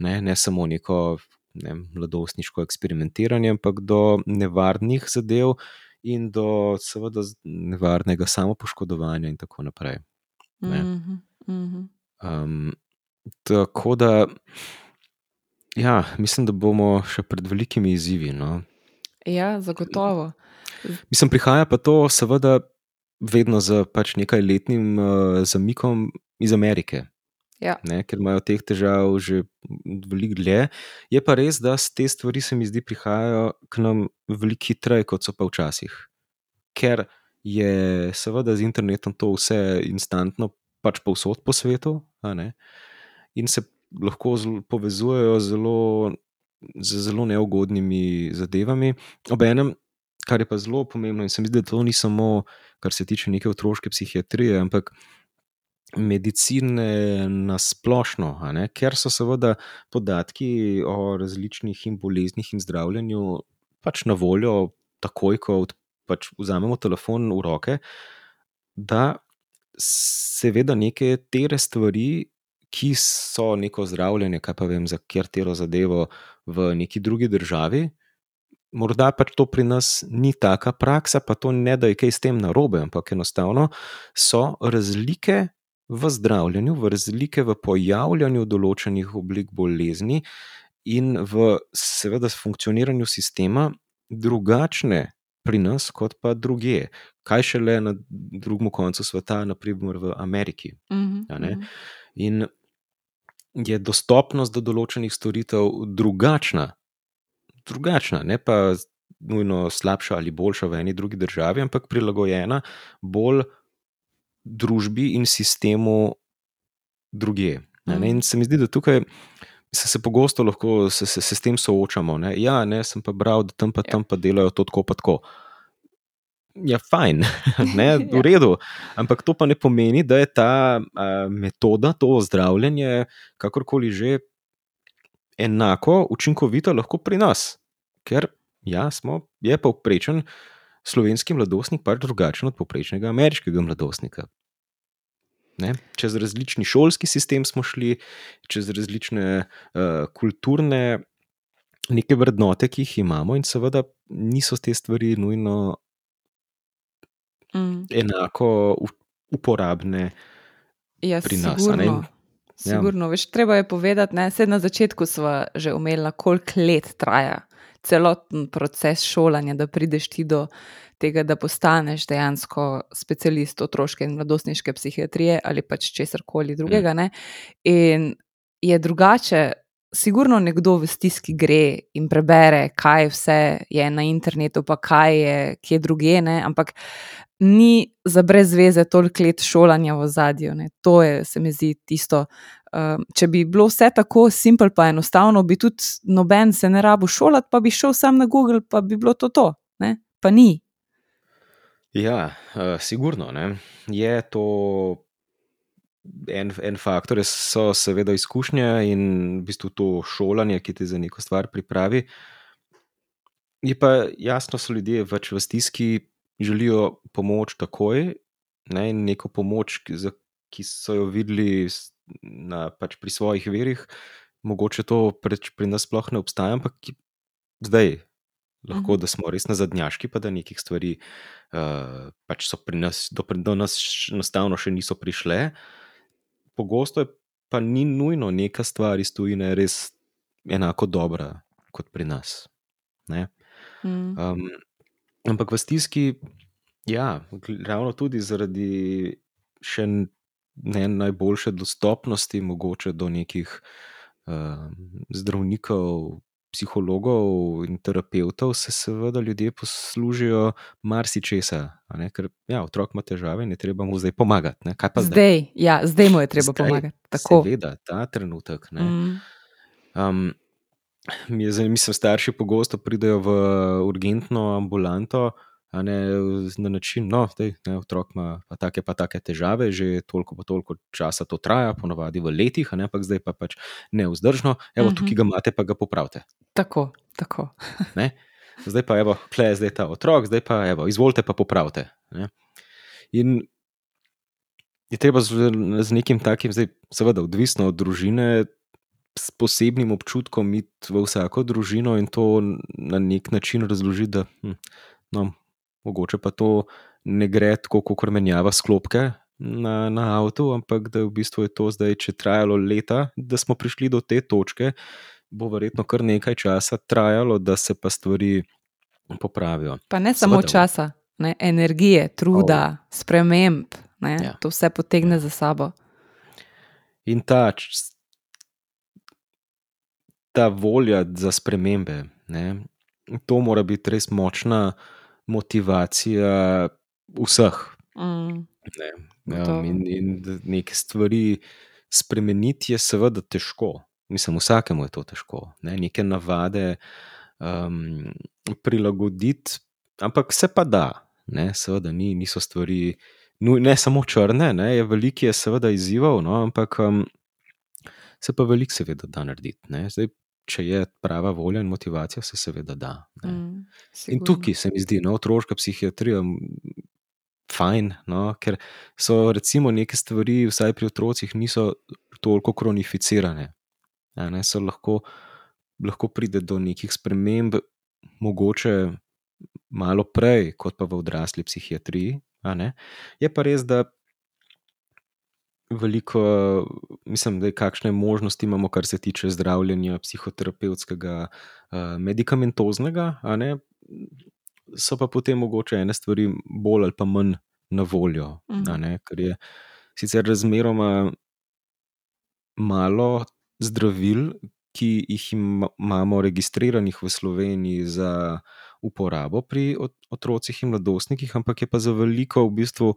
ne, ne samo neko ne, mladostniško eksperimentiranje, ampak do nevarnih zadev in do seveda nevarnega samopoškodovanja in tako naprej. ne. Mhm. Mhm. Um, tako da, ja, mislim, da bomo še pred velikimi izzivi. No. Ja, zagotovo. Mislim, prihaja pa to, seveda, vedno z pač nekaj letnim uh, zamikom iz Amerike, Ja. ne, ker imajo teh težav že veliko dlje. Je pa res, da te stvari se mi zdi prihajajo k nam veliko hitreje, kot so pa včasih. Ker je seveda z internetom to vse instantno, pač povsod po svetu, in se lahko povezujejo zelo, z zelo neugodnimi zadevami. Obenem, kar je pa zelo pomembno, in se mi zdi, da to ni samo, kar se tiče neke otroške psihiatrije, ampak medicine na splošno, a ne, ker so seveda podatki o različnih in boleznih in zdravljenju pač na voljo takoj, ko pač vzamemo telefon v roke, da seveda neke tere stvari, ki so neko zdravljenje, kaj pa vem, za katero zadevo v neki drugi državi. Morda pač to pri nas ni taka praksa, pa to ne da je kaj s tem narobe, ampak enostavno so razlike v zdravljenju, v razlike v pojavljanju določenih oblik bolezni in v, seveda, funkcioniranju sistema drugačne pri nas, kot pa druge. Kaj šele na drugem koncu sveta, naprimer v Ameriki. Mhm, a ne. mhm. In je dostopnost do določenih storitev drugačna, drugačna, ne pa nujno slabša ali boljša v eni drugi državi, ampak prilagojena bolj družbi in sistemu druge. ne. In se mi zdi, da tukaj se, se pogosto lahko se, se, se s tem soočamo. Ne. Ja, ne, sem pa bral, da tam pa Ja. tam pa delajo to tako pa tako. Ja, fajn, ne, v Ja. redu. Ampak to pa ne pomeni, da je ta a, metoda, to zdravljenje, kakorkoli že, enako učinkovita lahko pri nas. Ker ja, smo, je povprečen slovenski mladostnik pač drugačen od povprečnega ameriškega mladostnika. Ne? Čez različni šolski sistem smo šli, čez različne uh, kulturne neke vrednote, ki jih imamo, in seveda niso te stvari nujno Mm. enako uporabne. Ja, pri nas, sigurno. ja. Veš, treba je povedati, ne, sed na začetku smo že omenili, koliko let traja celoten proces šolanja, da prideš ti do tega, da postaneš dejansko specialist otroške in mladostniške psihiatrije ali pač česar koli drugega. Ne. In je drugače, sigurno nekdo v stiski gre in prebere, kaj vse je na internetu, pa kaj je kje druge, ne, ampak ni za brez veze toliko let šolanja v zadju. To je, se mi zdi, tisto. Um, če bi bilo vse tako simpel, pa enostavno, bi tudi noben se ne rabo šolati, pa bi šel sam na Google, pa bi bilo to to. Ne? Pa ni. Ja, uh, sigurno ne. je to en, en faktor, so seveda izkušnje in v bistvu to šolanje, ki te za neko stvar pripravi. Je pa jasno, so ljudje več v stiski, želijo pomoč takoj, ne, neko pomoč, ki, za, ki so jo videli na, pač pri svojih verih, mogoče to preč, pri nas sploh ne obstaja, ampak zdaj. Lahko, Mhm. da smo res na zadnjaški, pa da nekih stvari uh, pač so pri nas, do, do nas enostavno še niso prišle. Pogosto je pa ni nujno neka stvar iz tujine res enako dobra kot pri nas. Ne? Um, ampak v stiski, ja, ravno tudi zaradi še ne najboljše dostopnosti, mogoče do nekih um, zdravnikov, psihologov in terapeutov, se seveda ljudje poslužijo marsičesa. Ker ja, otrok ima težave in je treba mu zdaj pomagati. Ne? Kaj pa zdaj? Zdaj, ja, zdaj mu je treba Zdaj, pomagati. Tako. Seveda, ta trenutek. Ne? Mm. Um, mi je zanimivo, starši pogosto pridejo v urgentno ambulanto. Ne, na način, no, otrok ima pa take, pa take težave, že toliko, pa toliko časa to traja, ponovadi v letih, ne, ampak zdaj pa pač neuzdržno. Evo, Mhm. tukaj ga imate, pa ga popravite. Tako, tako. Ne? Zdaj pa, evo, kle je zdaj ta otrok, zdaj pa, evo, izvolite pa popravite. Ne? In je treba z, z nekim takim, zdaj, seveda, odvisno od družine, s posebnim občutkom iti v vsako družino in to na nek način razložiti, da hm, no, mogoče pa to ne gre tako, kot menjava sklopke. Na, na avtu, ampak da v bistvu je to zdaj, če trajalo leta, da smo prišli do te točke, bo verjetno kar nekaj časa trajalo, da se pa stvari popravijo. Pa ne samo Seveda, časa, ne, energije, truda, oh. sprememb. Ne, Ja. ja. To vse potegne za sabo. In ta, ta volja za spremembe, ne, to mora biti res močna motivacija vseh. Mm. Ne. Um, in, in neke stvari spremeniti je seveda težko. Mislim, vsakemu je to težko. Ne. Neke navade um, prilagoditi, ampak se pa da. Ne. Seveda ni, niso stvari, nuj- ne samo črne, ne. je veliko je seveda izzivov, no, ampak um, se pa veliko seveda da narediti. Ne. Zdaj, če je prava volja in motivacija, se seveda da. ne. Mm, In sigurno. tukaj se mi zdi, no, otroška psihiatrija, fajn, no, ker so recimo neke stvari, vsaj pri otrocih, niso toliko kronificirane. Ne, so lahko, lahko pride do nekih sprememb, mogoče malo prej, kot pa v odrasli psihiatriji. Je pa res, da veliko, mislim, da je kakšne možnosti imamo, kar se tiče zdravljenja, psihoterapevtskega, uh, medikamentoznega, a ne. So pa potem mogoče ene stvari bolj ali pa manj na voljo, a Mhm. ne, ker je sicer razmeroma malo zdravil, ki jih ima- imamo registriranih v Sloveniji za uporabo pri ot- otrocih in mladostnikih, ampak je pa za veliko v bistvu.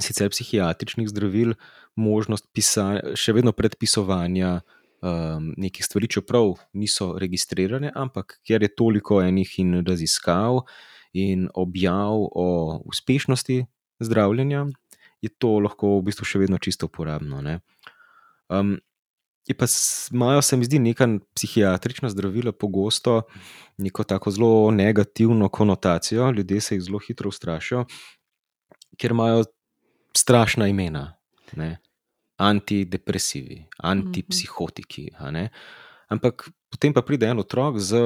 Sicer psihiatričnih zdravil, možnost pisa, še vedno predpisovanja um, nekih stvari, čeprav niso registrirane, ampak ker je toliko enih in raziskav in objav o uspešnosti zdravljenja, je to lahko v bistvu še vedno čisto uporabno. ne. Um, je pa imajo, se mi zdi, neka psihiatrična zdravila pogosto neko tako zelo negativno konotacijo, ljudje se jih zelo hitro ustrašijo, ker imajo strašna imena. Ne? Antidepresivi, antipsihotiki. a ne. Ampak potem pa pride en otrok z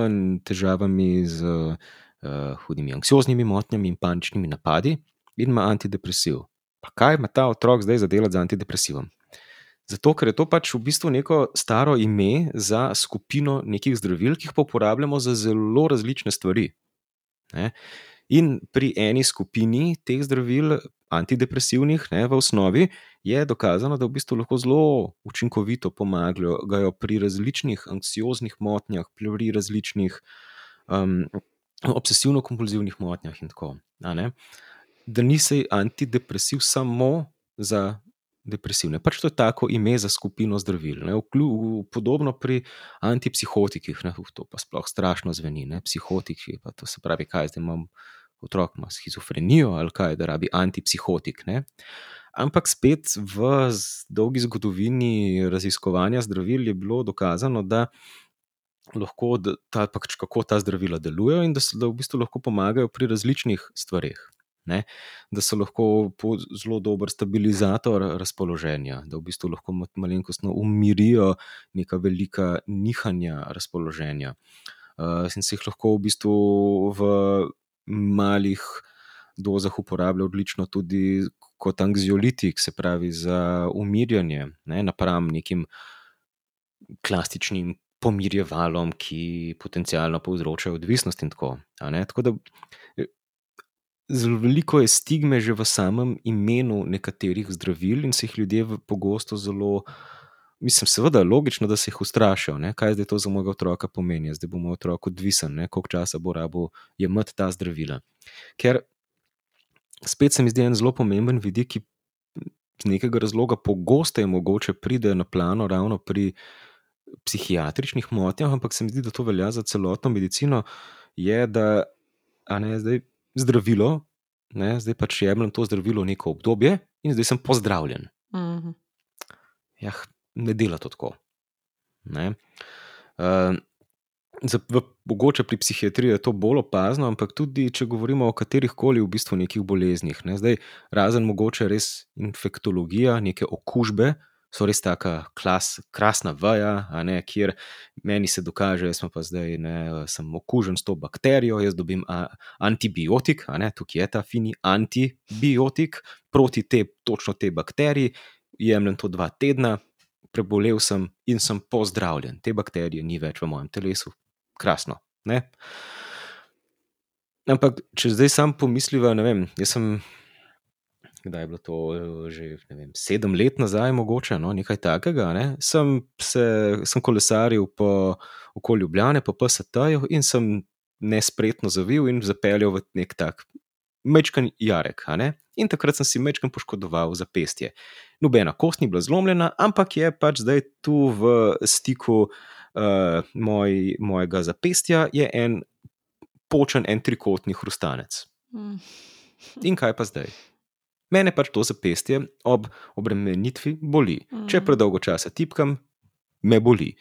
težavami, z uh, hudimi anksioznimi motnjami in paničnimi napadi in ima antidepresiv. Pa kaj ima ta otrok zdaj za delati z antidepresivom? Zato, ker je to pač v bistvu neko staro ime za skupino nekih zdravil, ki jih pa uporabljamo za zelo različne stvari. Ne? In pri eni skupini teh zdravil, antidepresivnih, ne, v osnovi, je dokazano, da v bistvu lahko zelo učinkovito pomagajo pri različnih anksioznih motnjah, pri različnih um, obsesivno-kompulzivnih motnjah in tako. ne. Da ni se antidepresiv samo za depresivne. Pač to je tako ime za skupino zdravil. Ne. Vklju, podobno pri antipsihotikih, ne. To pa sploh strašno zveni. Ne. Psihotiki, pa to se pravi, kaj zdaj imam otrok, ima schizofrenijo ali kaj, da rabi antipsihotik. Ne. Ampak spet v dolgi zgodovini raziskovanja zdravil je bilo dokazano, da lahko, da ta, pač kako ta zdravila delujejo in da, so, da v bistvu lahko pomagajo pri različnih stvareh. Ne? Da so lahko zelo dober stabilizator razpoloženja, da v bistvu lahko ma- malenkostno umirijo neka velika nihanja razpoloženja. Uh, in se jih lahko v bistvu v malih dozah uporablja odlično tudi kot anksiolitik, se pravi za umirjanje, ne, napram nekim klasičnim pomirjevalom, ki potencialno povzročajo odvisnost in tako. Tako da eh, zelo veliko je stigme že v samem imenu nekaterih zdravil in se jih ljudje pogosto zelo. Mislim, seveda je logično, da se jih ustrašijo. Ne? Kaj zdaj to za mojega otroka pomeni? Zdaj bo moj otrok odvisen, ne? koliko časa bo rabo jemati ta zdravila. Ker spet se mi zdi en zelo pomemben vidik, ki iz nekega razloga pogosteje mogoče pride na plano ravno pri psihiatričnih motnjah, ampak se mi zdi, da to velja za celotno medicino, je, da ne, zdaj zdravilo, ne, zdaj pač jemljem to zdravilo neko obdobje in zdaj sem pozdravljen. Mhm. Jah, ne dela to tako. Ne. Uh, za, v, mogoče pri psihiatriji je to bolj opazno, ampak tudi če govorimo o katerih koli v bistvu nekih boleznih. Ne. Zdaj, razen mogoče res infektologija, neke okužbe, so res taka klas, krasna vaja, ne, kjer meni se dokaže, jaz pa zdaj ne, sem okužen s to bakterijo, jaz dobim a, antibiotik, a ne, tukaj je ta fini antibiotik proti te, točno tej bakteriji, jemljem to dva tedna, prebolel sem in sem pozdravljen. Te bakterije ni več v mojem telesu. Krasno. Ne? Ampak, če zdaj sam pomisliva, ne vem, jaz sem. Kdaj je bilo to, že vem, sedem let nazaj, mogoče no, nekaj takega. Ne? Sem, se, sem kolesaril po okolju Ljubljane, po PST-ju in sem nespretno zavil in zapeljal v nek tak mečkan jarek. In takrat sem si mečkan poškodoval zapestje. Nobena kost ni bila zlomljena, ampak je pač zdaj tu v stiku uh, moj, mojega zapestja je en počen, en trikotni hrustanec. Mm. In kaj pa zdaj? Mene pač to zapestje ob obremenitvi boli. Če Mhm. predolgo časa tipkam, me boli.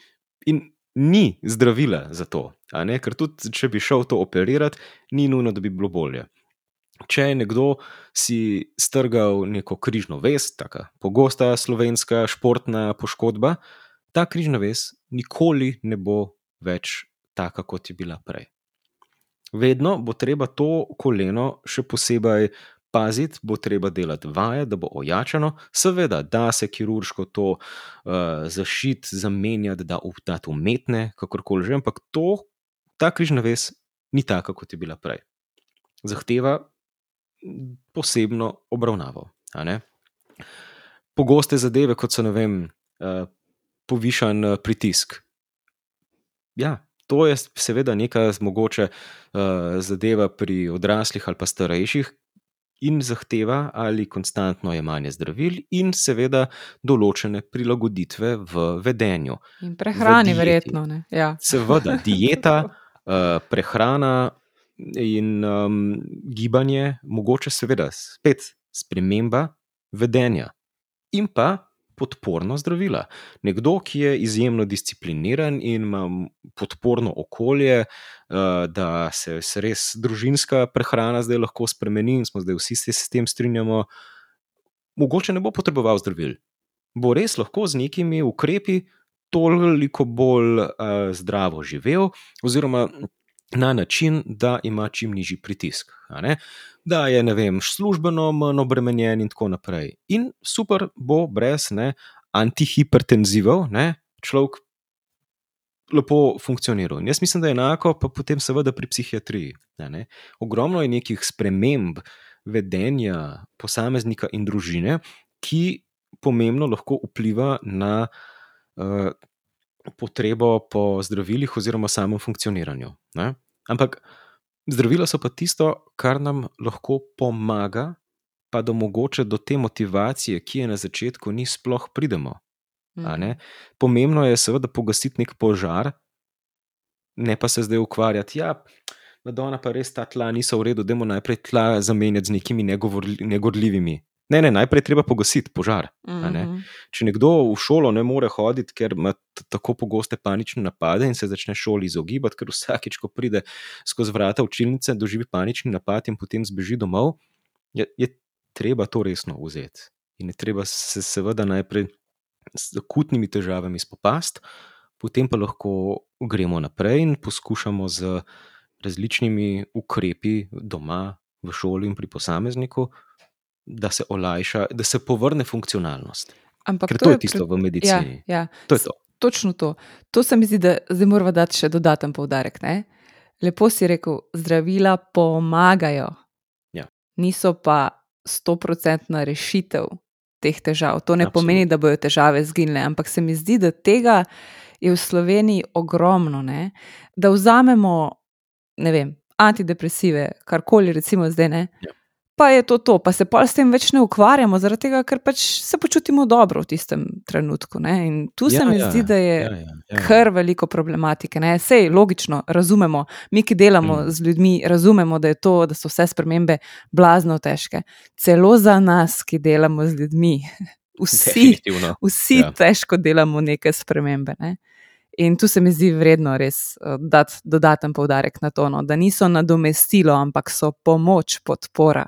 In ni zdravila za to, ker tudi če bi šel to operirati, ni nujno, da bi bilo bolje. Če je nekdo si strgal neko križno vez, tako pogosta slovenska športna poškodba, ta križna vez nikoli ne bo več taka, kot je bila prej. Vedno bo treba to koleno še posebej paziti, bo treba delati vaje, da bo ojačano. Seveda, da se kirurško to uh, zašiti, zamenjati, da dati umetne, kakorkoli že, ampak to, ta križna vez ni taka, kot je bila prej. Zahteva posebno obravnavo. Pogoste zadeve, kot so ne vem, uh, povišan uh, pritisk. Ja, to je seveda neka mogoče uh, zadeva pri odraslih ali pa starejših. In zahteva ali konstantno jemanje zdravil, in seveda določene prilagoditve v vedenju. In prehrani, verjetno. Ja. Seveda, dieta, prehrana in um, gibanje, mogoče seveda spet sprememba vedenja. In pa podporno zdravila. Nekdo, ki je izjemno discipliniran in ima podporno okolje, uh, da se, se res družinska prehrana zdaj lahko spremeni, in smo zdaj vsi se s tem strinjamo, mogoče ne bo potreboval zdravil. Bo res lahko z nekimi ukrepi toliko bolj uh, zdravo živel, oziroma na način, da ima čim nižji pritisk. Da je, ne vem, službeno manj obremenjen in tako naprej. In super bo brez ne, antihipertenzivov, ne, človek lepo funkcioniral. In jaz mislim, da je enako, pa potem seveda pri psihiatriji. Ne, ne. Ogromno je nekih sprememb vedenja posameznika in družine, ki pomembno lahko vpliva na. Uh, potrebo po zdravilih oziroma samem funkcioniranju. Ne? Ampak zdravila so pa tisto, kar nam lahko pomaga, pa da mogoče do te motivacije, ki je na začetku, ni sploh pridemo. Mhm. Pomembno je seveda pogasiti nek požar, ne pa se zdaj ukvarjati. Ja, Madonna, pa res ta tla niso v redu, da moramo najprej tla zamenjati z nekimi negorljivimi. Ne, ne, najprej treba pogasiti požar. Mm -hmm. Če nekdo v šolo ne more hoditi, ker ima tako pogoste panične napade in se začne šoli izogibati, ker vsakič, ko pride skozi vrata učilnice, doživi panični napad in potem zbeži domov, je, je treba to resno vzeti. In je treba se seveda najprej z akutnimi težavami spopasti, potem pa lahko gremo naprej in poskušamo z različnimi ukrepi doma, v šoli in pri posamezniku da se olajša, da se povrne funkcionalnost. Ampak Ker to, to je tisto pre... v medicini. Ja, ja. To je to. Točno to. To se mi zdi, da zdaj moramo dati še dodaten poudarek. Ne? Lepo si rekel, zdravila pomagajo, ja. niso pa stoprocentna rešitev teh težav. To ne Absolut. pomeni, da bodo težave zginile, ampak se mi zdi, da tega je v Sloveniji ogromno. Ne? Da vzamemo, ne vem, antidepresive, karkoli, recimo zdaj. Ja pa je to to, pa se pa s tem več ne ukvarjamo, zaradi tega, ker pač se počutimo dobro v tistem trenutku. Ne? In tu ja, se mi ja, zdi, da je ja, ja, ja. kar veliko problematike. Ne? Sej, logično, razumemo, mi, ki delamo mm. z ljudmi, razumemo, da, to, da so vse spremembe blazno težke. Celo za nas, ki delamo z ljudmi, vsi, vsi ja. težko delamo neke spremembe. Ne? In tu se mi zdi vredno res uh, dati dodaten poudarek na to, no, da niso nadomestilo, ampak so pomoč, podpora.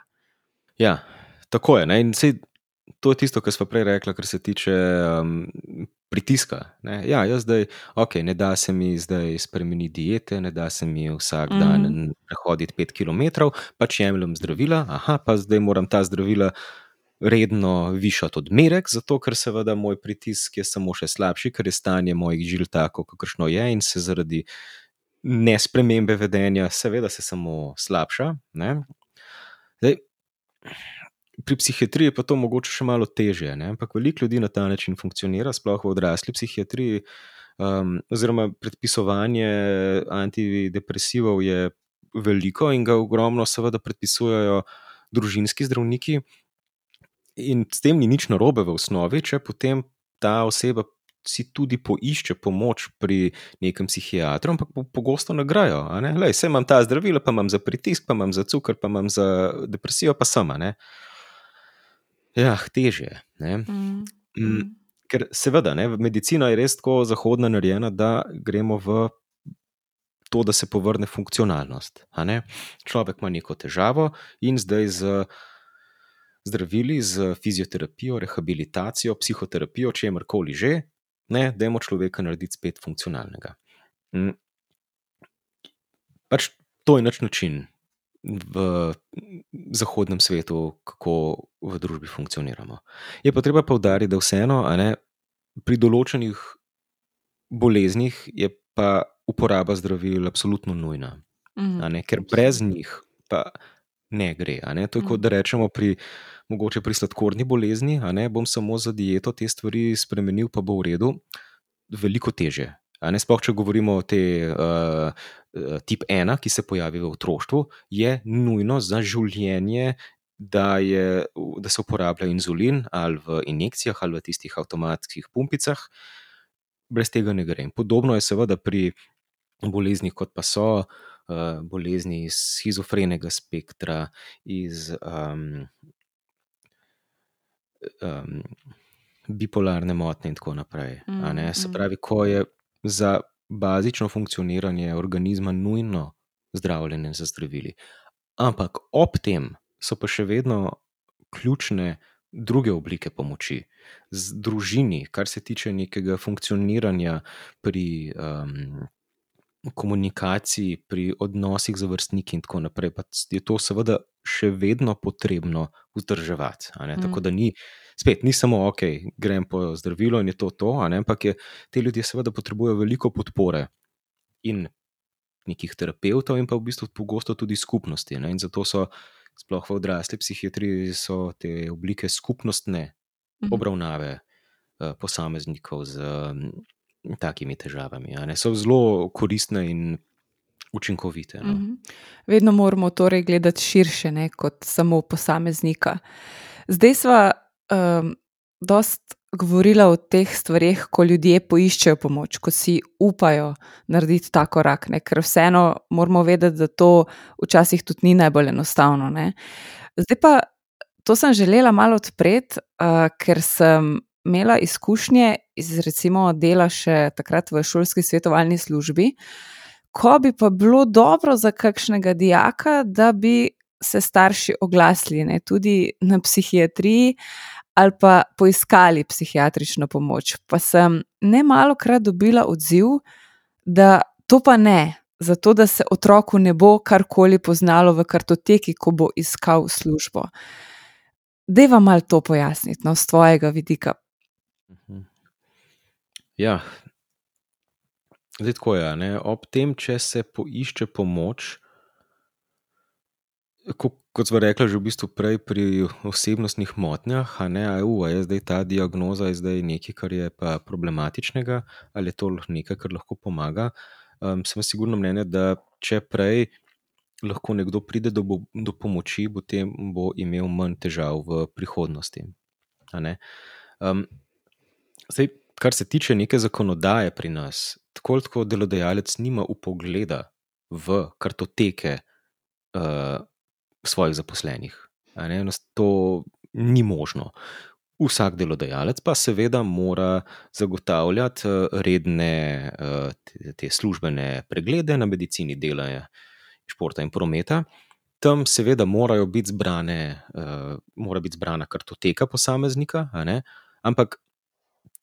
Ja, tako je. Sej, to je tisto, kar smo prej rekli, kar se tiče um, pritiska. Ne? Ja, jaz zdaj, ok, ne da se mi zdaj spremeniti diete, ne da se mi vsak mm. dan prehoditi pet km, pač jemljem zdravila, aha, pa zdaj moram ta zdravila. Redno višati odmerek, zato ker seveda moj pritisk je samo še slabši, ker je stanje mojih žil tako, kakršno je, in se zaradi nespremembe vedenja, seveda, se samo slabša. Zdaj, Pri psihiatriji pa to mogoče še malo težje, ne? ampak veliko ljudi na ta način funkcionira, sploh v odrasli psihiatriji. Um, oziroma, predpisovanje antidepresivov je veliko in ga ogromno, seveda, predpisujejo družinski zdravniki. In s tem ni nič narobe v osnovi, če potem ta oseba si tudi poišče pomoč pri nekem psihiatru, ampak pogosto nagrajo. Ne? Vse imam ta zdravila, pa imam za pritisk, pa imam za cukor, pa imam za depresijo, pa sama. Ne? Ja, teže. Mm. Mm. ker seveda, ne, medicina je res tako zahodna narejena, da gremo v to, da se povrne funkcionalnost. Človek ima neko težavo in zdaj z zdravili, z fizioterapijo, rehabilitacijo, psihoterapijo, če je karkoli že, ne, da imamo človeka narediti spet funkcionalnega. Mm. Pač to je naš način v zahodnem svetu, kako v družbi funkcioniramo. Je pa treba poudariti, da vseeno ne, pri določenih boleznih je pa uporaba zdravil absolutno nujna. Ne, ker brez njih pa ne gre. Ne. To je kot da rečemo pri. Mogoče pri sladkorni bolezni, a ne bom samo za dieto te stvari spremenil, pa bo v redu, veliko teže. Sploh, če govorimo o tem uh, tip ena, ki se pojavi v otroštvu, je nujno za življenje, da, je, da se uporablja inzulin ali v injekcijah ali v tistih avtomatskih pumpicah. Brez tega ne gre. Podobno je seveda pri boleznih, kot pa so uh, bolezni iz schizofrenega spektra, iz um, um, bipolarne motnje in tako naprej. Mm, Se pravi, ko je za bazično funkcioniranje organizma nujno zdravljenje z zdravili. Ampak ob tem so pa še vedno ključne druge oblike pomoči, z družini, kar se tiče nekega funkcioniranja pri um, komunikaciji, pri odnosih z vrstniki in tako naprej. Pa je to seveda še vedno potrebno vzdrževati. Mm. Tako da ni spet ni samo, ok, grem po zdravilo in je to to, ampak je, te ljudje seveda potrebujejo veliko podpore in nekih terapeutov, in pa v bistvu pogosto tudi skupnosti. Ne? In zato so, sploh v odrasli psihiatriji, so te oblike skupnostne mhm. obravnave uh, posameznikov z takimi težavami. So zelo koristne in učinkovite. No? Mhm. Vedno moramo torej gledati širše, ne, kot samo posameznika. Zdaj smo um, dost govorila o teh stvarih, ko ljudje poiščejo pomoč, ko si upajo narediti ta korak, ne? ker vseeno moramo vedeti, da to včasih tudi ni najbolj enostavno. Ne? Zdaj pa to sem želela malo odpreti, uh, ker sem. Imela izkušnje iz recimo dela še takrat v šolski svetovalni službi, ko bi pa bilo dobro za kakšnega dijaka, da bi se starši oglasili ne, tudi na psihiatriji, ali pa poiskali psihiatrično pomoč. Pa sem ne malo krat dobila odziv, da to pa ne, zato da se otroku ne bo karkoli poznalo v kartoteki, ko bo iskal službo. Dej vam malo to pojasniti, no, z tvojega vidika. Ja, zdaj tako je. Ne? Ob tem, če se poišče pomoč, kot smo rekli, že v bistvu prej pri osebnostnih motnjah, a ne, a je zdaj ta diagnoza zdaj nekaj, kar je pa problematičnega, ali je to nekaj, kar lahko pomaga. Um, sem sigurno mnenja, da če prej lahko nekdo pride do, do pomoči, potem bo imel manj težav v prihodnosti. Um, zdaj, kar se tiče neke zakonodaje pri nas, tako kot delodajalec nima upogleda v kartoteke. Uh, svojih zaposlenih. To ni možno. Vsak delodajalec pa seveda mora zagotavljati eh, redne eh, te službene preglede na medicini dela, športa in prometa. Tam seveda morajo biti zbrane, eh, mora biti zbrana kartoteka posameznika, ampak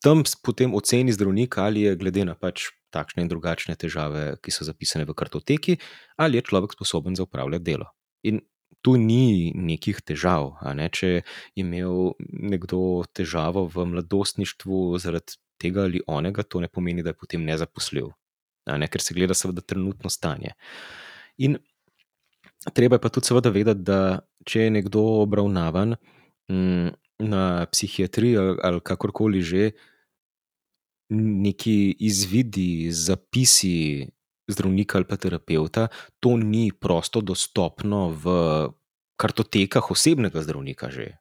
tam potem oceni zdravnik, ali je glede na pač takšne in drugačne težave, ki so zapisane v kartoteki, ali je človek sposoben za upravljati delo. In tu ni nekih težav. Ne? Če je imel nekdo težavo v mladostništvu zaradi tega ali onega, to ne pomeni, da je potem nezaposljiv, ne? ker se gleda seveda trenutno stanje. In treba je pa tudi seveda vedeti, da če je nekdo obravnavan m, na psihiatriji ali kakorkoli že. Neki izvidi, zapisi zdravnika ali pa terapeuta, to ni prosto dostopno v kartotekah osebnega zdravnika. Že,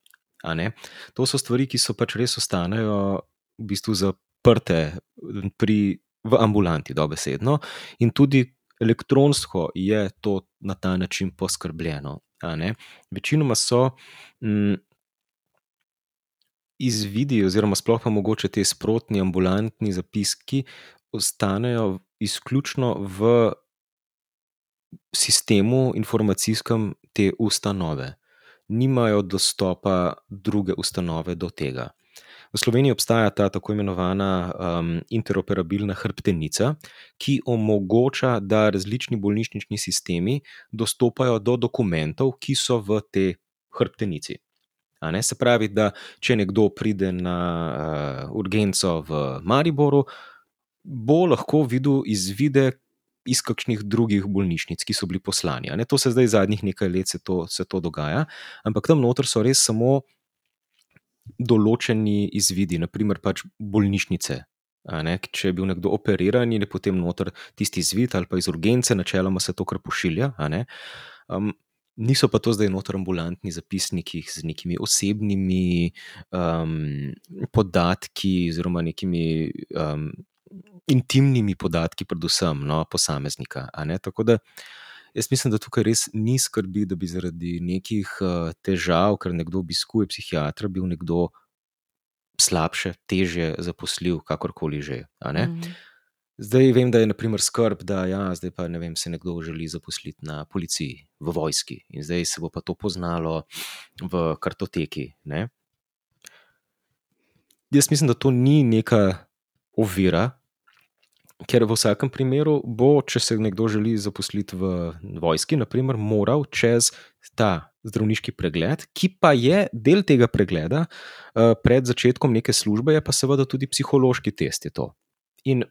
to so stvari, ki so pač res ostanejo v bistvu zaprte pri, v ambulanti, dobesedno, in tudi elektronsko je to na ta način poskrbljeno. Večinoma so. Mm, izvidi, oziroma sploh pa mogoče te sprotni ambulantni zapiski, ostanejo izključno v sistemu informacijskem te ustanove. Nimajo dostopa druge ustanove do tega. V Sloveniji obstaja ta tako imenovana um, interoperabilna hrbtenica, ki omogoča, da različni bolnišnični sistemi dostopajo do dokumentov, ki so v tej hrbtenici. Se pravi, da če nekdo pride na uh, urgenco v Mariboru, bo lahko videl izvide iz kakšnih drugih bolnišnic, ki so bili poslani. To se zdaj zadnjih nekaj let se to, se to dogaja, ampak tam noter so res samo določeni izvidi, naprimer pač bolnišnice. Če je bil nekdo operiran in je potem noter tisti izvid ali pa iz urgence, načeloma se to kar pošilja. Um, niso pa to zdaj noter ambulantni zapisniki z nekimi osebnimi um, podatki, oziroma nekimi um, intimnimi podatki, predvsem no, posameznika. Tako da jaz mislim, da tukaj res ni skrbi, da bi zaradi nekih uh, težav, ker nekdo obiskuje psihiatra, bil nekdo slabše, teže zaposljiv, kakorkoli že. Mm. Zdaj vem, da je naprimer skrb, da ja, zdaj pa, vem, se nekdo želi zaposliti na policiji, v vojski in zdaj se bo pa to poznalo v kartoteki. Ne? Jaz mislim, da to ni neka ovira, ker v vsakem primeru bo, če se nekdo želi zaposliti v vojski, naprimer, moral čez ta zdravniški pregled, ki pa je del tega pregleda uh, pred začetkom neke službe, je pa seveda tudi psihološki test. In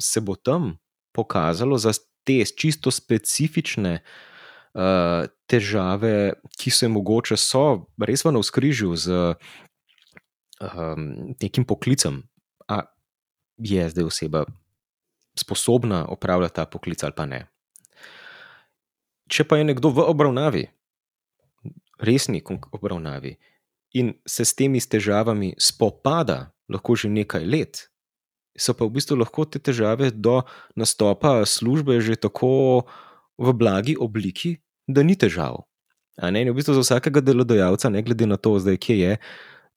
se bo tam pokazalo za te čisto specifične. Uh, težave, ki so mogoče, so res v navskrižju z um, nekim poklicem. A je zdaj oseba sposobna opravljati ta poklic ali pa ne. Če pa je nekdo v obravnavi, resni obravnavi, in se s temi težavami spopada, lahko že nekaj let, so pa v bistvu lahko te težave do nastopa službe že tako v blagi obliki, da ni težav. Ne, v bistvu za vsakega delodajalca, ne glede na to, zdaj, kje je,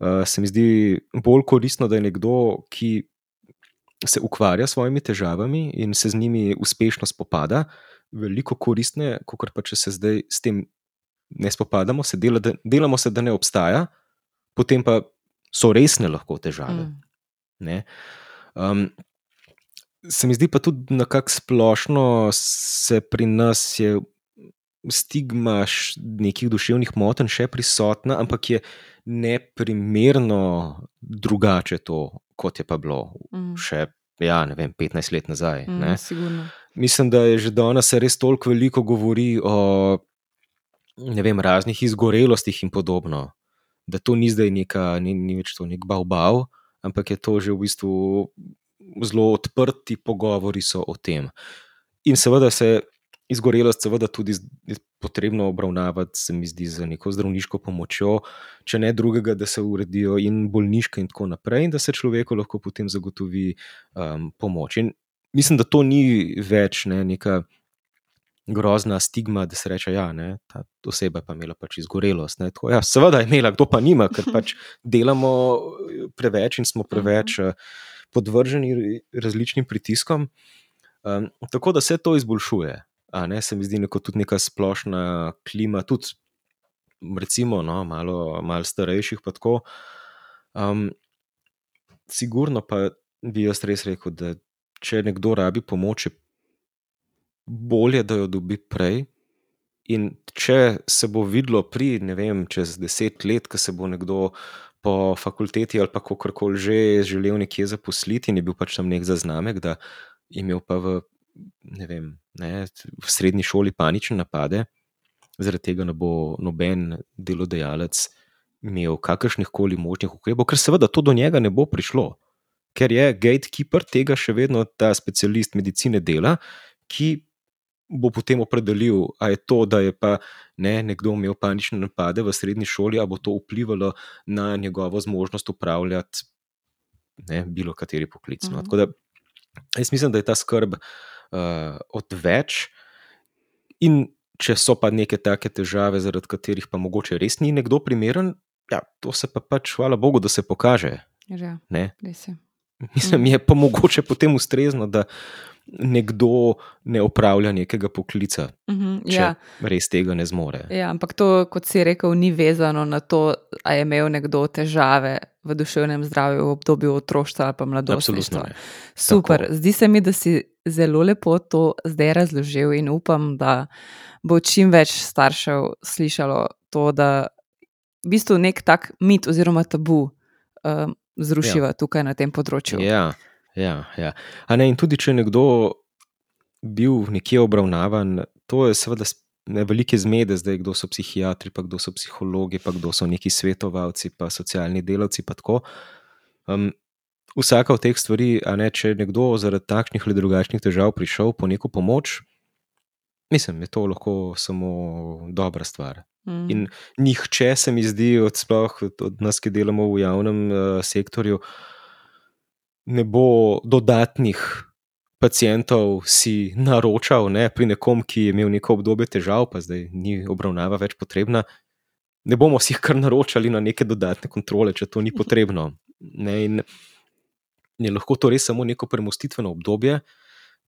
uh, se mi zdi bolj koristno, da je nekdo, ki se ukvarja s svojimi težavami in se z njimi uspešno spopada, veliko koristneje, kot pa če se zdaj s tem ne spopadamo, se dela, da, delamo se, da ne obstaja, potem pa so resne lahko težave. Mm. Um, se mi zdi pa tudi na kak splošno se pri nas je. Stigma nekih duševnih motenj še prisotna, ampak je neprimerno drugače to, kot je pa bilo mm. še ja, vem, 15 let nazaj. Mm, Mislim, da je že danes res toliko veliko govori o vem, raznih izgorelostih in podobno, da to ni zdaj neka, ni, ni več to nek bav, ampak je to že v bistvu zelo odprti pogovori o tem. In seveda se izgorelost, seveda, tudi potrebno obravnavati, se mi zdi, z neko zdravniško pomočjo, če ne drugega, da se uredijo in bolniške, in tako naprej, in da se človeku lahko potem zagotovi um, pomoč. In mislim, da to ni več ne, neka. Grozna stigma, da se reče, ja, je ta oseba pa imela pač izgorelost. Tako, ja, seveda je imela, kdo pa nima, ker pač delamo preveč in smo preveč uh, podvrženi različnim pritiskom. Um, tako da se to izboljšuje. Ne, se mi zdi neko, tudi neka splošna klima, tudi recimo, no, malo, malo starejših. Tako, um, sigurno pa bi jaz res rekel, da če nekdo rabi pomoč, je bolje, da jo dobi prej. In če se bo videlo pri, ne vem, čez deset let, ko se bo nekdo po fakulteti ali kako koli že želel nekje zaposliti in je bil pač tam nek zaznamek, da je imel pa v ne vem, ne, v srednji šoli panične napade, zaradi tega ne bo noben delodajalec imel kakršnih koli možnih ukrepov, ker seveda to do njega ne bo prišlo, ker je gatekeeper tega še vedno ta specialist medicine dela, ki bo potem opredelil, ali je to, da je pa ne, nekdo imel panične napade v srednji šoli, ali bo to vplivalo na njegovo zmožnost upravljati ne, bilo kateri poklic. No. Mhm. Jaz mislim, da je ta skrb uh, uh, odveč. In če so pa neke take težave, zaradi katerih pa mogoče res ni nekdo primeren, ja, to se pa pač, hvala Bogu, da se pokaže. Ja, Ne? res je. Mislim, je pa mogoče potem ustrezno, da nekdo ne opravlja nekega poklica, Mhm, če ja. res tega ne zmore. Ja, ampak to, kot si rekel, ni vezano na to, ali je imel nekdo težave v duševnem zdravju v obdobju otroštva ali pa Absolutno mladostništva. ne. Super, Tako. zdi se mi, da si zelo lepo to zdaj razložil in upam, da bo čim več staršev slišalo to, da v bistvu nek tak mit oziroma tabu um, zrušiva ja. tukaj na tem področju. Ja, ja, ja. A Ne, in tudi če je nekdo bil nekje obravnavan, to je seveda ne velike zmede, zdaj kdo so psihiatri, pa kdo so psihologi, pa kdo so neki svetovalci, pa socialni delavci. Pa tako. um, vsaka od teh stvari, a ne, če je nekdo zaradi takšnih ali drugačnih težav prišel po neko pomoč, mislim, je to lahko samo dobra stvar. Mm. In nihče se mi zdi, od, sploh od, nas, ki delamo v javnem uh, sektorju, ne bo dodatnih pacijentov si naročal ne, pri nekom, ki je imel neko obdobje težav, pa zdaj ni obravnava več potrebna. Ne bomo si jih kar naročali na neke dodatne kontrole, če to ni potrebno. Ne, in je lahko to res samo neko premostitveno obdobje,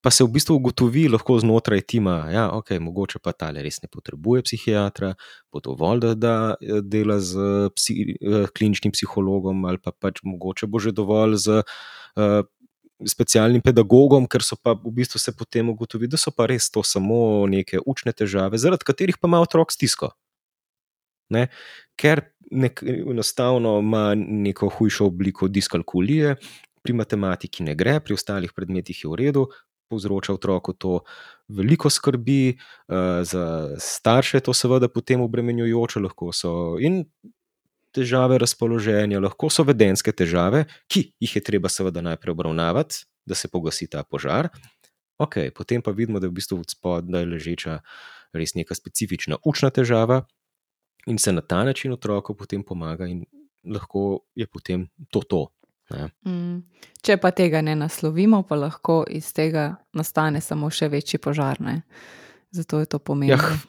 pa se v bistvu ugotovi lahko znotraj tima, da ja, okay, mogoče pa ta res ne potrebuje psihiatra, bo dovolj, da, da eh, dela z psi, eh, kliničnim psihologom, ali pa pač mogoče bo že dovolj z uh, specialnim pedagogom, ker so pa v bistvu se potem ugotovi, da so pa res to samo neke učne težave, zaradi katerih pa ima otrok stisko. Ne? Ker nek, enostavno ima neko hujšo obliko diskalkulije, pri matematiki ne gre, pri ostalih predmetih je v redu, povzroča otroku to veliko skrbi, uh, za starše je to seveda potem obremenjujoče, lahko so in težave razpoloženja, lahko so vedenske težave, ki jih je treba seveda najprej obravnavati, da se pogasi ta požar. Ok, potem pa vidimo, da je v bistvu spodaj ležeča res neka specifična učna težava, in se na ta način otroku potem pomaga, in lahko je potem to to. Mm. Če pa tega ne naslovimo, pa lahko iz tega nastane samo še večji požar. Ne? Zato je to pomembno. Jah,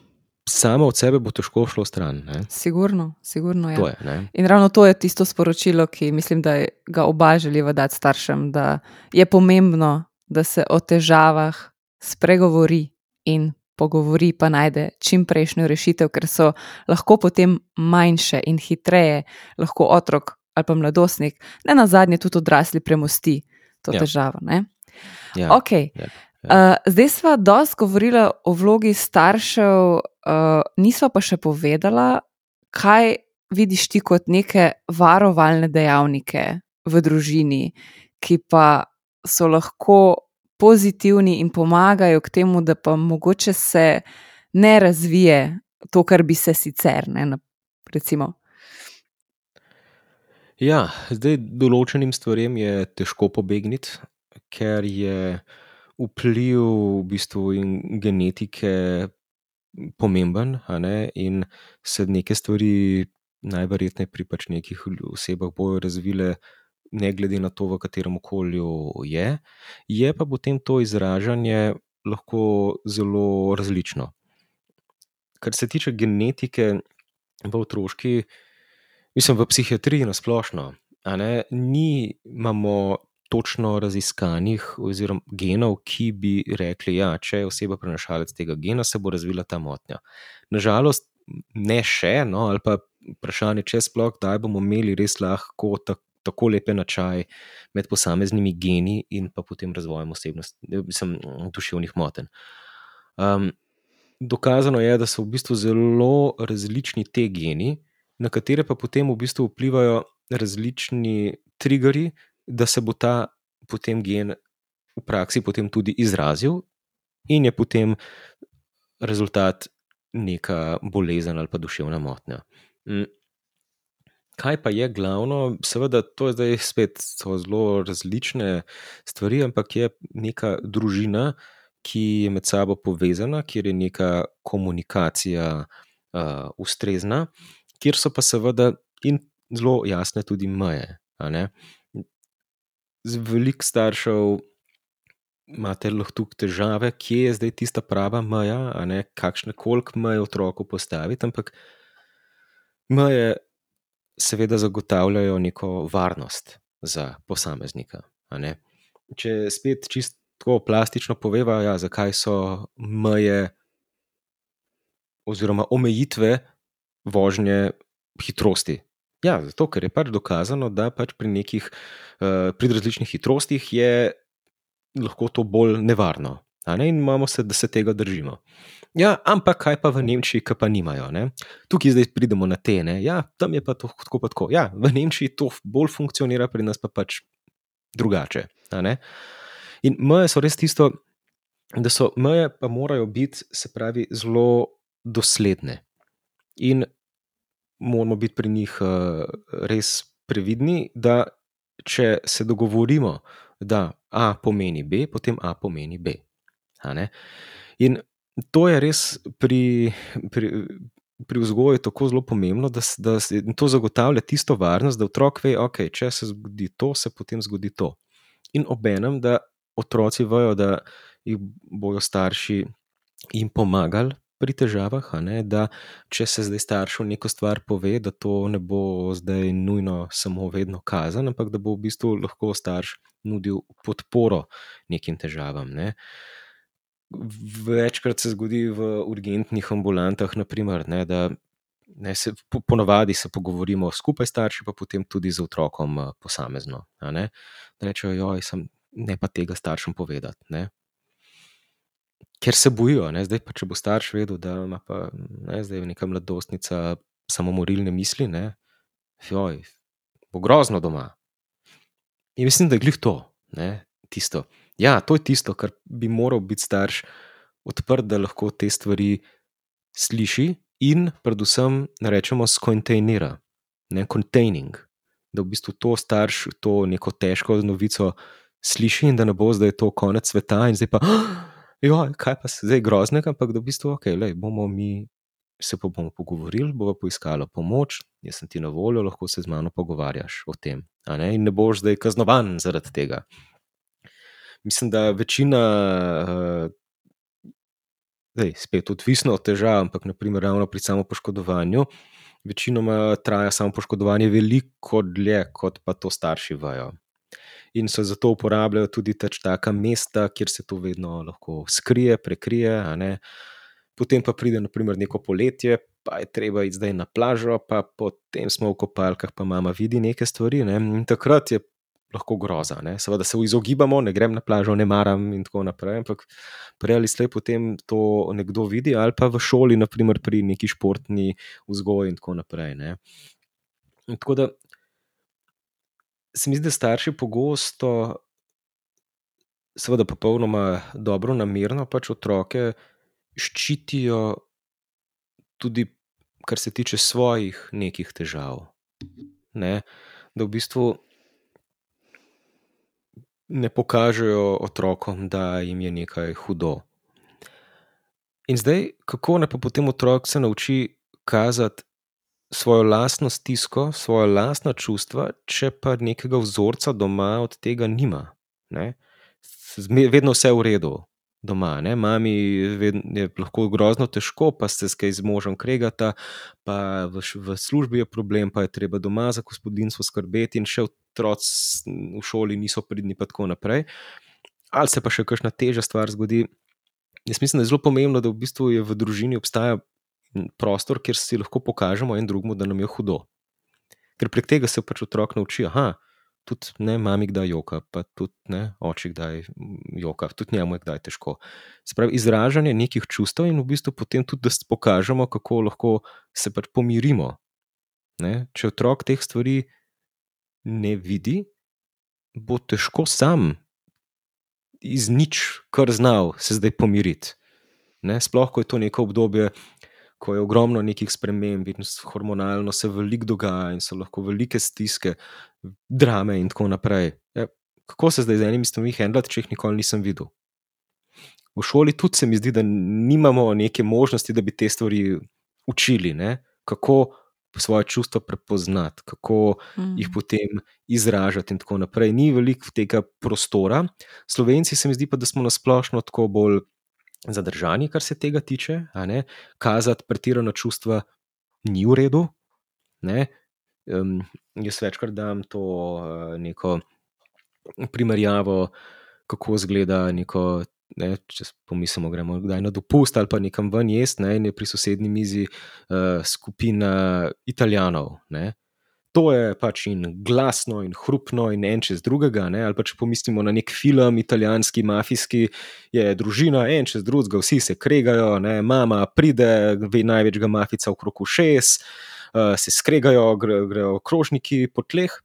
samo od sebe bo težko šlo stran. Ne? Sigurno, sigurno. To je. Ne? In ravno to je tisto sporočilo, ki mislim, da ga oba želiva dati staršem, da je pomembno, da se o težavah spregovori in pogovori, pa najde čim prejšnjo rešitev, ker so lahko potem manjše in hitreje, lahko otrok ali pa mladostnik, ne na zadnje tudi odrasli, premosti to Ja. težavo. Ne? Ja. Okay. ja, Uh, zdaj smo dosti govorili o vlogi staršev, uh, nismo pa še povedala, kaj vidiš ti kot neke varovalne dejavnike v družini, ki pa so lahko pozitivni in pomagajo k temu, da pa mogoče se ne razvije to, kar bi se sicer. Ne, na- recimo. Ja, zdaj določenim stvarem je težko pobegniti, ker je vpliv v bistvu in genetike pomemben, a ne, in se neke stvari najverjetneje pri pač nekih osebah bojo razvile, ne glede na to, v katerem okolju je. Je pa potem to izražanje lahko zelo različno. Kar se tiče genetike v otroški, mislim, v psihiatriji na splošno, a ne, ni, imamo točno raziskanih oziroma genov, ki bi rekli, da ja, če je oseba prenašalec tega gena, se bo razvila ta motnja. Nažalost, ne še, no, ali pa vprašanje, če sploh kdaj bomo imeli res lahko ta, tako lepe načaj med posameznimi geni in pa potem razvojem osebnosti, mislim, duševnih motenj. Um, dokazano je, da so v bistvu zelo različni te geni, na katere pa potem v bistvu vplivajo različni triggeri, da se bo ta potem gen v praksi potem tudi izrazil, in je potem rezultat neka bolezen ali pa duševna motnja. Mm. Kaj pa je glavno? Seveda, to je zdaj spet zelo različne stvari, ampak je neka družina, ki je med sabo povezana, kjer je neka komunikacija uh, ustrezna, kjer so pa seveda in zelo jasne tudi meje. veliko staršev imate lahko tukaj težave, kje je zdaj tista prava meja, kakšne koliko meje otroku postaviti, ampak meje seveda zagotavljajo neko varnost za posameznika. Če spet čisto plastično poveva, ja, zakaj so meje oziroma omejitve vožnje hitrosti. Ja, zato, ker je pač dokazano, da pač pri nekih uh, pri različnih hitrostih je lahko to bolj nevarno. Ne? In imamo se, da se tega držimo. Ja, ampak kaj pa v Nemčiji, ki pa nimajo? Ne? Tukaj zdaj pridemo na te. Ne? Ja, tam je pa to tako, pa tako. Ja, v Nemčiji to bolj funkcionira, pri nas pa pač drugače. In meje so res tisto, da so meje, pa morajo biti, se pravi, zelo dosledne. In moramo biti pri njih uh, res previdni, da če se dogovorimo, da A pomeni B, potem A pomeni B. In to je res pri, pri, pri vzgoju tako zelo pomembno, da, da to zagotavlja tisto varnost, da otrok ve, okay, če se zgodi to, se potem zgodi to. In obenem, da otroci vejo, da jih bodo starši jim pomagali pri težavah, ne, da če se zdaj staršu neko stvar pove, da to ne bo zdaj nujno samo vedno kazan, ampak da bo v bistvu lahko starš nudil podporo nekim težavam. Ne. Večkrat se zgodi v urgentnih ambulantah, naprimer, ne, da ne, se ponavadi se pogovorimo skupaj, starši pa potem tudi z otrokom posamezno. Rečejo, da ne pa tega staršem povedati. Ne ker se bojijo. Zdaj, pa, če bo starš vedel, da ima pa, ne, neka mladostnica samomorilne misli, ne, Joj, bo grozno doma. In mislim, da je glih to, ne, tisto. Ja, to je tisto, kar bi moral biti starš odprt, da lahko te stvari sliši in, predvsem, rečemo, skontejnira, ne containing. Da v bistvu to starš, to neko težko novico sliši in da ne bo zdaj to konec sveta in zdaj pa. Jo, kaj pa zdaj groznega, ampak da v bistvu, okay, lej, bomo mi se pa bomo pogovorili, bomo poiskali pomoč, jaz sem ti na voljo, lahko se z mano pogovarjaš o tem. Ne? In ne boš zdaj kaznovan zaradi tega. Mislim, da večina, zdaj, spet odvisno od težav, ampak naprimer ravno pri samopoškodovanju, večinoma traja samopoškodovanje veliko dlje, kot pa to starši vajo in se zato uporabljajo tudi taka mesta, kjer se to vedno lahko skrije, prekrije. Potem pa pride, naprimer, neko poletje, pa je treba iti zdaj na plažo, pa potem smo v kopalkah, pa mama vidi neke stvari. Ne? In takrat je lahko groza. Ne? Seveda se izogibamo, ne grem na plažo, ne maram in tako naprej. Ampak prej ali slej potem to nekdo vidi, ali pa v šoli, naprimer pri neki športni vzgoji in tako naprej. Ne? Tako da se mi zdi, da starši pogosto, seveda, popolnoma dobro namerno pač otroke ščitijo, tudi kar se tiče svojih nekih težav. Ne? Da v bistvu ne pokažejo otrokom, da jim je nekaj hudo. In zdaj, kako naj pa potem otrok se nauči kazati svojo lastno stisko, svoje lastna čustva, če pa nekega vzorca doma od tega nima. Ne? Vedno vse je v redu doma, ne? mami je lahko grozno težko, pa se skaj z možem kregata, pa v, v službi je problem, pa je treba doma za gospodinstvo skrbeti, in še otroci v šoli niso pridni, pa tako naprej. Ali se pa še kakšna teža stvar zgodi. Jaz mislim, da je zelo pomembno, da v bistvu je v družini obstaja prostor, kjer si lahko pokažemo en drugemu, da nam je hudo. Ker prek tega se pač otrok nauči, da tudi ne mami kdaj joka, pa tudi ne oči kdaj joka, tudi njemu je kdaj težko. Spravi, izražanje nekih čustev in v bistvu potem tudi, da pokažemo, kako lahko se pač pomirimo. Ne? Če otrok teh stvari ne vidi, bo težko sam iz nič, kar znal, se zdaj pomiriti. Ne? Sploh, ko je to neko obdobje, ko je ogromno nekih sprememb in hormonalno se veliko dogaja in so lahko velike stiske, drame in tako naprej. Ja, kako se zdaj z enimi stvarmi handlati, če jih nikoli nisem videl? V šoli tudi se mi zdi, da nimamo neke možnosti, da bi te stvari učili, ne? kako svoje čustva prepoznati, kako mm. jih potem izražati, in tako naprej. Ni veliko tega prostora. Slovenci se mi zdi pa, da smo nasplošno tako bolj zadržani, kar se tega tiče. Kazati pretirano čustva ni v redu. Ne? Um, jaz večkrat dam to uh, neko primerjavo, kako izgleda neko. Ne, če pomislimo, gremo kdaj na dopust ali pa nekam ven jesti, ne, in je pri sosednji mizi uh, skupina Italijanov. Ne. To je pač in glasno, in hrupno, in en čez drugega. Ne, ali pa če pomislimo na nek film, italijanski, mafijski, je družina en čez drugega, vsi se kregajo, ne, mama pride, ve največjega mafica okrog šest, uh, se skregajo, grejo gre krožniki po tleh.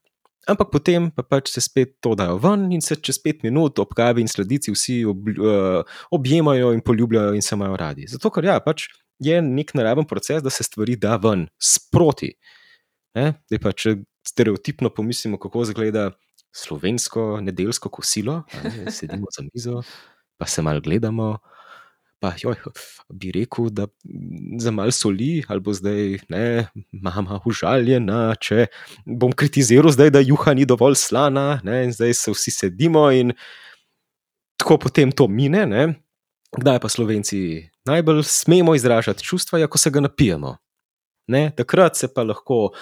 Ampak potem pa pač se spet to dajo ven in se čez pet minut ob kavi in sledici vsi ob, uh, objemajo in poljubljajo in se imajo radi. Zato, ker ja, pač je nek naraven proces, da se stvari da ven, sproti. Pa, če stereotipno pomislimo, kako izgleda slovensko nedeljsko kosilo, ne, sedimo za mizo, pa se malo gledamo. Pa, joj, bi rekel, da za malo soli, ali bo zdaj, ne, mama, užaljena, če bom kritiziral, zdaj, da juha ni dovolj slana, ne, in zdaj se vsi sedimo in tako potem to mine. Ne. Kdaj pa slovenci najbolj smemo izražati čustva, ja, ko se ga napijemo. Ne, takrat se pa lahko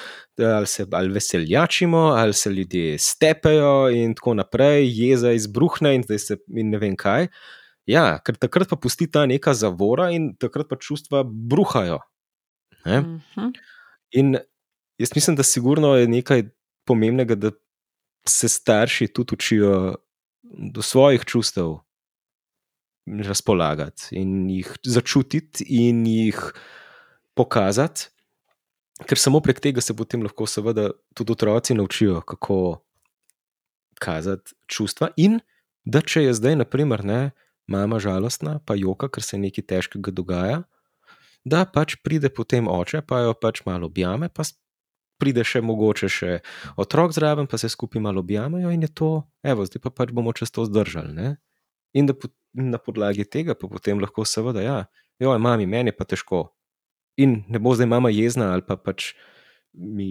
ali, se, ali veseljačimo, ali se ljudje stepejo, in tako naprej, jeza izbruhne, in, se, in ne vem kaj. Ja, ker takrat pa pusti ta neka zavora in takrat pa čustva bruhajo. Ne? Uh mhm. -huh. In jaz mislim, da sigurno je nekaj pomembnega, da se starši tudi učijo do svojih čustev razpolagati in jih začutiti in jih pokazati. Ker samo prek tega se potem lahko, seveda, tudi otroci naučijo, kako kazati čustva. In da če je zdaj, naprimer, ne, mama žalostna, pa joka, ker se nekaj težkega dogaja, da pač pride potem oče, pa jo pač malo objame, pa pride še mogoče še otrok zraven, pa se skupaj malo objamejo in je to, evo, zdaj pa pač bomo čez to zdržali. Ne? In da po, na podlagi tega pa potem lahko seveda, ja, jo, mami, meni je pa težko. In ne bo zdaj mama jezna ali pa pač. Mi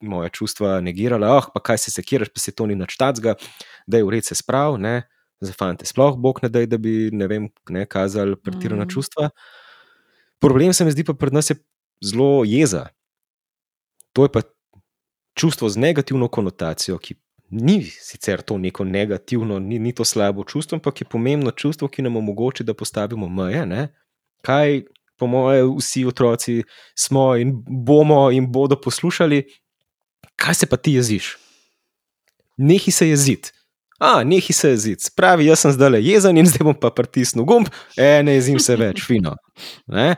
moje čustva negirala, ah, pa kaj se sekiraš, pa se to ni načtacga, da je v redu se sprav, ne, za fante, sploh bog ne da, da bi ne vem, ne kazali pretirana mm. čustva. Problem se mi zdi pa pri nas je zelo jeza. To je pa čustvo z negativno konotacijo, ki ni sicer to neko negativno, ni, ni to slabo čustvo, ampak je pomembno čustvo, ki nam omogoča, da postavimo meje. Ne? Kaj, po mojem, vsi otroci smo in bomo in bodo poslušali, kaj se pa ti jeziš? Nehi se jeziti a, nehi se jeziti, pravi, jaz sem zdaj le jezen in zdaj bom pa pritisnil gumb, e, ne jezim se več, fino. Ne?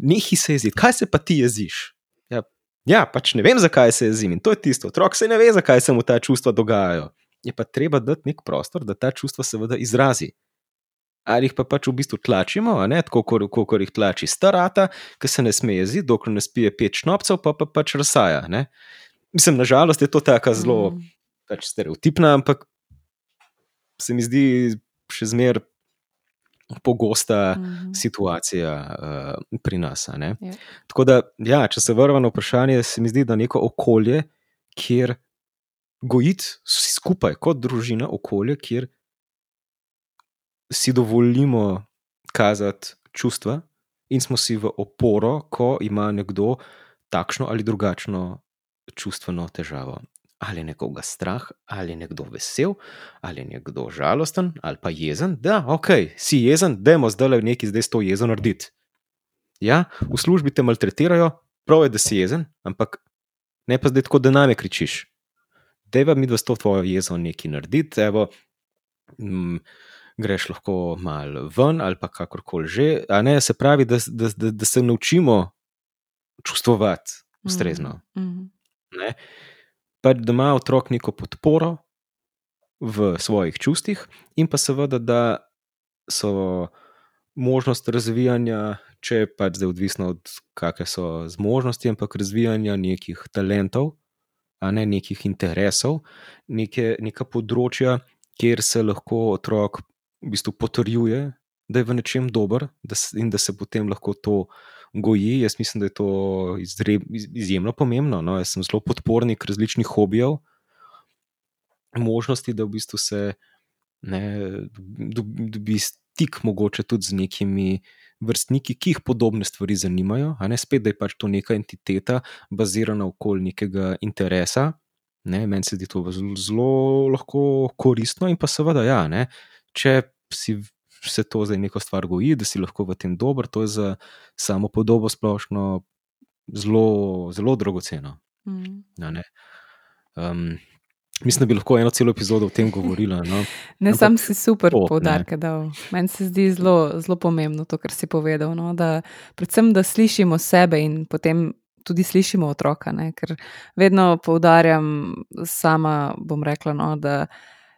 Nehi se jeziti, kaj se pa ti jeziš? Ja, ja, pač ne vem, zakaj se jezim in to je tisto. Otrok se ne ve, zakaj se mu ta čustva dogajajo. Je pa treba dati nek prostor, da ta čustva seveda izrazi. Ali jih pa pač v bistvu tlačimo, ne, tako kot jih tlači starata, ki se ne sme jeziti, dokler ne spije pet šnopcev, pa, pa pač razsaja. Ne. Mislim, nažalost je to tako zelo mm. pač stereotipna, ampak se mi zdi še zmeraj pogosta mm -hmm. situacija uh, pri nas. Ja. Tako da, ja, če se vrnemo na vprašanje, se mi zdi, da neko okolje, kjer gojiti skupaj kot družina, okolje, kjer si dovolimo kazati čustva in smo si v oporo, ko ima nekdo takšno ali drugačno čustveno težavo ali je nekoga strah, ali je nekdo vesel, ali je nekdo žalosten, ali pa jezen. Da, ok, si jezen, da je zdaj le nekaj, zdaj to jezo narediti. Ja, v službi te maltretirajo, prav je, da si jezen, ampak ne pa zdaj tako, da name kričiš. Deva mi, da s to tvojo jezo nekaj narediti. Evo, mm, greš lahko mal ven ali pa kakorkoli že. Ne, se pravi, da, da, da, da se naučimo čustvovati ustrezno. Mm -hmm pač da ima otrok neko podporo v svojih čustih, in pa seveda, da so možnost razvijanja, če pač zdaj odvisno od kakšne so zmožnosti, ampak razvijanja nekih talentov, a ne nekih interesov, neke, neka področja, kjer se lahko otrok v bistvu potrjuje, da je v nečem dober da se, in da se potem lahko to goji. Jaz mislim, da je to izjemno pomembno. No? Jaz sem zelo podpornik različnih hobijev, možnosti, da v bistvu se ne, dobi stik mogoče tudi z nekimi vrstniki, ki jih podobne stvari zanimajo, a ne spet, da je pač to neka entiteta, bazirana okoli nekega interesa. Ne, meni se zdi to zelo, zelo lahko koristno, in pa seveda, ja, ne, če si se to zdaj neko stvar goji, da si lahko v tem dober, to je za samo podobo splošno zelo, zelo dragoceno. Mm. a ne. Um, mislim, da bi lahko eno celo epizodo o tem govorila. No. Ne, Ampak sam si super to, ne. poudarke dal. Meni se zdi zelo, zelo pomembno to, kar si povedal. No? Da, predvsem, da slišimo sebe in potem tudi slišimo otroka. Ne? Ker vedno poudarjam, sama bom rekla, no, da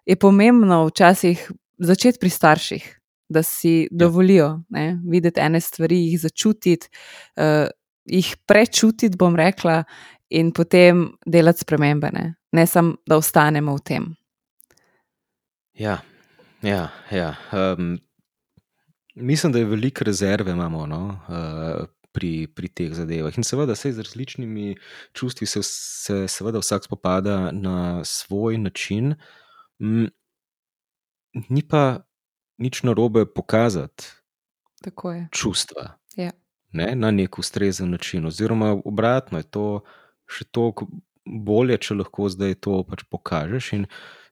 je pomembno včasih začeti pri starših, da si dovolijo ne? videti ene stvari, jih začutiti, uh, jih prečutiti, bom rekla, in potem delati spremembe. Ne, ne samo, da ostanemo v tem. Ja, ja, ja. Um, mislim, da je veliko rezerve imamo no, uh, pri, pri teh zadevah. In seveda, se z različnimi čustvi se, se seveda vsak spopada na svoj način. Ni pa nič narobe pokazati Tako je. čustva Ja. ne, na nek ustrezen način. Oziroma, obratno je to še toliko bolje, če lahko zdaj to pač pokažeš. In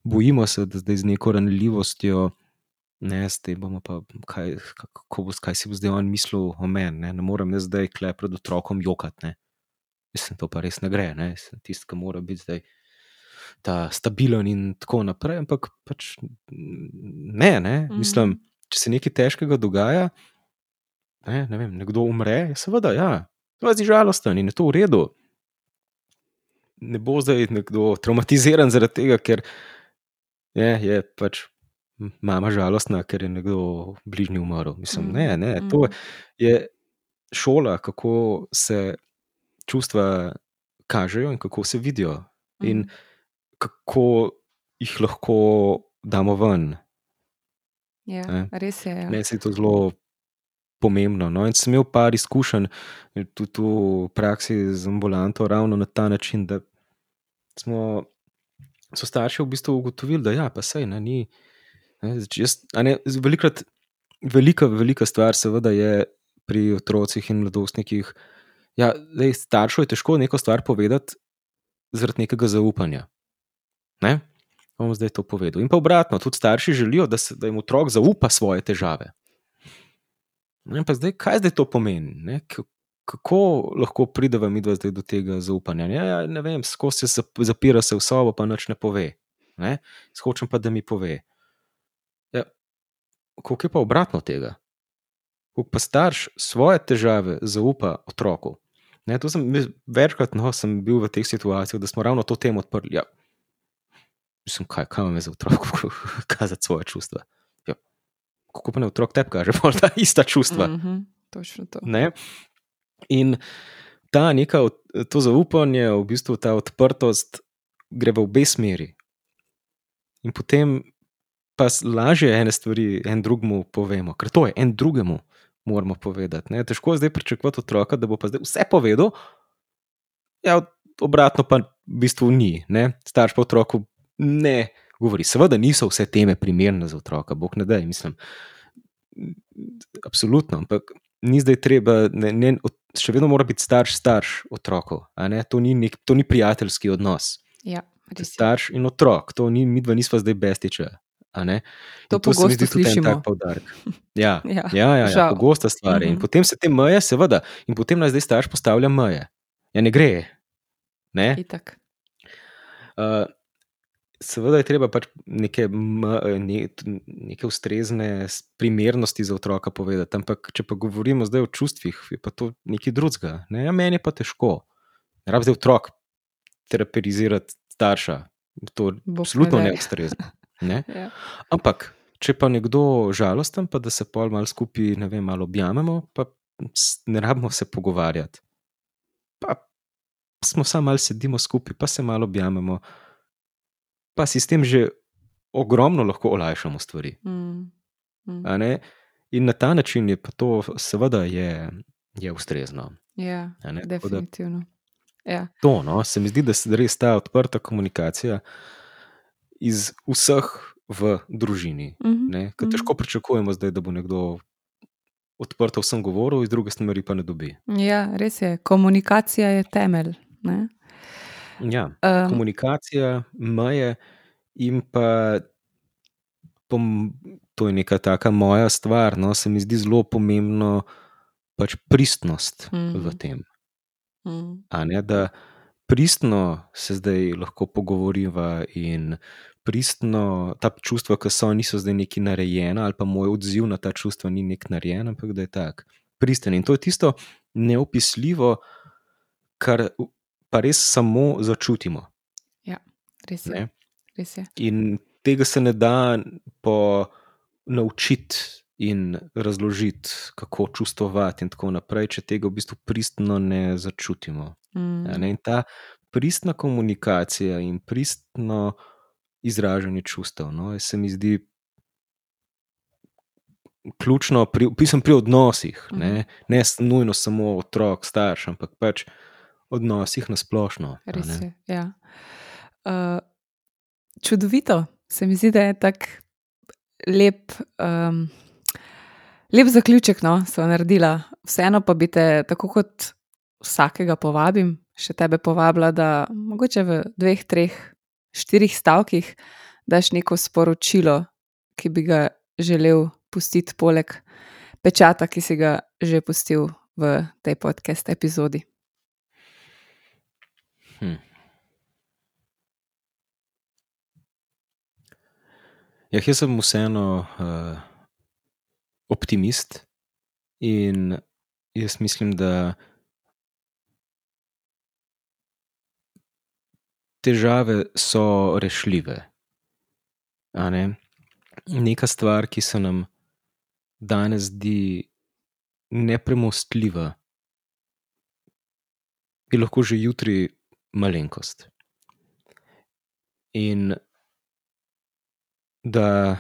bojimo se, da zdaj z neko ranljivostjo, ne, tem bomo pa, kaj, kako bo, kaj si bo zdaj on mislil o meni. Ne, ne morem jaz zdaj kle pred otrokom jokati. Ne. Mislim, to pa res ne gre. Ne. Sem tisti, ki mora biti zdaj. Ta stabilen in tako naprej, ampak pač ne, ne. mislim, Mhm. če se nekaj težkega dogaja, ne, ne vem, nekdo umre, seveda, ja, to je žalosten in je to v redu. Ne bo zdaj nekdo traumatiziran zaradi tega, ker je, je pač mama žalostna, ker je nekdo bližnji umrl. Mislim, ne, ne, to Mhm. je šola, kako se čustva kažejo in kako se vidijo, in Mhm. Kako jih lahko damo ven. Ja, Ne. res je. Ja. Meni se je to zelo pomembno. No? In sem imel par izkušenj tudi v praksi z ambulanto, ravno na ta način, da smo, so starši v bistvu ugotovili, da ja, pa sej ne, ni. Ne, jaz, a ne, velikrat, velika, velika stvar, seveda, je pri otrocih in mladostnikih. Ja, zdaj, staršu je težko neko stvar povedati zaradi nekega zaupanja. Ne? Bom zdaj to povedal. In pa obratno, tudi starši želijo, da, se, da jim otrok zaupa svoje težave. Ne, pa zdaj, kaj zdaj to pomeni? Ne? Kako lahko prideva mi dva zdaj do tega zaupanja? Ja, ja, ne vem, skozi se zap- zapira se v sobo, pa nič ne pove. Ne? Hočem pa, da mi pove. Ja, koliko je pa obratno tega? Koliko pa starš svoje težave zaupa otroku? Ne, to sem večkrat no, sem bil v teh situacijah, da smo ravno to temo odprli. Ja, mislim, kaj, kaj imam za otroku kazati svoje čustva? Ja, kako pa ne otrok tebi kaže, pol ta ista čustva. Mhm, točno to. Ne? In ta neka, to zaupanje, v bistvu ta odprtost, gre v obe smeri. In potem pa lažje ene stvari en drugemu povemo, ker to je en drugemu moramo povedati. Ne? Težko je zdaj pričakovati otroka, da bo pa zdaj vse povedal, ja, obratno pa v bistvu ni. Ne? Starš pa otroku ne govori. Seveda niso vse teme primerne za otroka, bog ne da, mislim. Absolutno, ampak ni zdaj treba, ne, ne, še vedno mora biti starš starš otrokov. To, ni nek, to ni prijateljski odnos. Ja, To starš in otrok, to ni, mi dva nisva zdaj bestiče. a ne. In To se mi zdi tudi en tak poudarek. Ja, Ja, ja, ja, ja žal. pogosta stvar. je. In Mhm. potem se te meje, seveda, in potem naj zdaj starš postavlja meje. Ja, ne gre. Ne? Itak. Uh, seveda je treba pač neke, m- ne, neke ustrezne primernosti za otroka povedati, ampak če pa govorimo zdaj o čustvih, je pa to nekaj drugega. Ne? Ja, meni je pa težko. Ne rabi zdaj otrok terapirizirati starša. To je absolutno neustrezno. Ne? Ja. Ampak, če pa nekdo žalosten, pa da se pol malo skupaj, ne vem, malo objamemo, pa ne rabimo se pogovarjati. Pa smo samo malo sedimo skupaj, pa se malo objamemo, pa si s tem že ogromno lahko olajšamo stvari. Mm. Mm. In na ta način je pa to, seveda, je, je ustrezno. Ja. Tako da definitivno. Ja. To, no, se mi zdi, da se res ta odprta komunikacija iz vseh v družini. Mhm, Ne? Ker mhm. težko pričakujemo, zdaj, da bo nekdo odprto vsem govoril, iz druge stvari pa ne dobi. Ja, res je. Komunikacija je temelj. Ne? Ja, Um, komunikacija, meje in pa. Pom, to je neka taka moja stvar. No, se mi zdi zelo pomembno pač pristnost mm. v Mhm. tem. mm, A ne, da pristno se zdaj lahko pogovoriva in pristno ta čustva, ki so, niso zdaj neki narejena, ali pa moj odziv na ta čustva ni nek narejen, ampak da je tak. Pristen. In to je tisto neopisljivo, kar pa res samo začutimo. res je. Ne? Res je. In tega se ne da po naučiti in razložiti, kako čustvovati, in tako naprej, če tega v bistvu pristno ne začutimo. Mm, a Ne? In ta pristna komunikacija in pristno izražanje čustev, no, se mi zdi ključno pri, pisem pri odnosih. Mhm. Ne, ne s- nujno samo otrok, starš, ampak pač odnosih na splošno. res je. Ja. Uh, čudovito. Se mi zdi, da je tak lep, um, lep zaključek, no, so naredila. Vseeno pa bi te, tako kot vsakega povabim, še tebe povabila, da mogoče v dveh, treh, štirih stavkih daš neko sporočilo, ki bi ga želel pustiti, poleg pečata, ki si ga že pustil v tej podcast epizodi. Hm. Ja, jaz sem vseeno uh, optimist in jaz mislim, da težave so rešljive. Ne? Neka stvar, ki se nam danes zdi nepremostljiva, je lahko že jutri malenkost. In da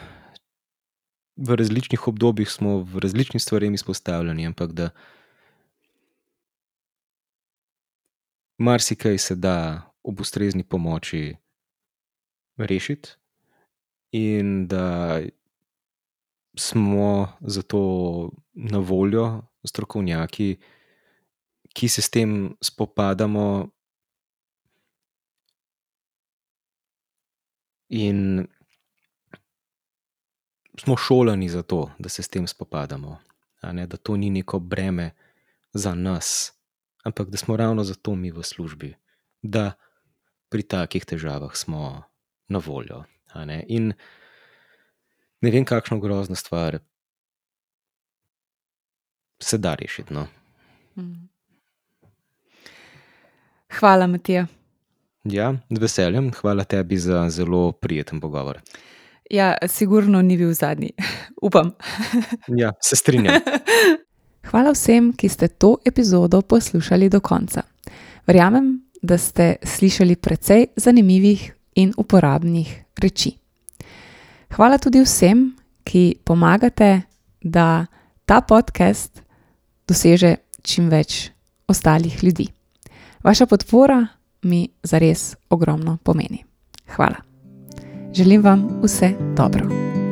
v različnih obdobjih smo v različnih stvareh izpostavljeni, ampak da marsikaj se da ob ustrezni pomoči rešiti, in da smo zato na voljo strokovnjaki, ki se s tem spopadamo. In smo šolani za to, da se s tem spopadamo. a Ne, da to ni neko breme za nas, ampak da smo ravno zato mi v službi, da pri takih težavah smo na voljo. a Ne. In ne vem, kakšno grozno stvar se da rešiti. No. Mm. Hvala, Matija. Ja, z veseljem, hvala tebi za zelo prijeten pogovor. Ja, sigurno ni bil zadnji, upam. Ja, se strinjam. Hvala vsem, ki ste to epizodo poslušali do konca. Verjamem, da ste slišali precej zanimivih in uporabnih reči. Hvala tudi vsem, ki pomagate, da ta podcast doseže čim več ostalih ljudi. Vaša podpora mi zares ogromno pomeni. Hvala. Želim vam vse dobro.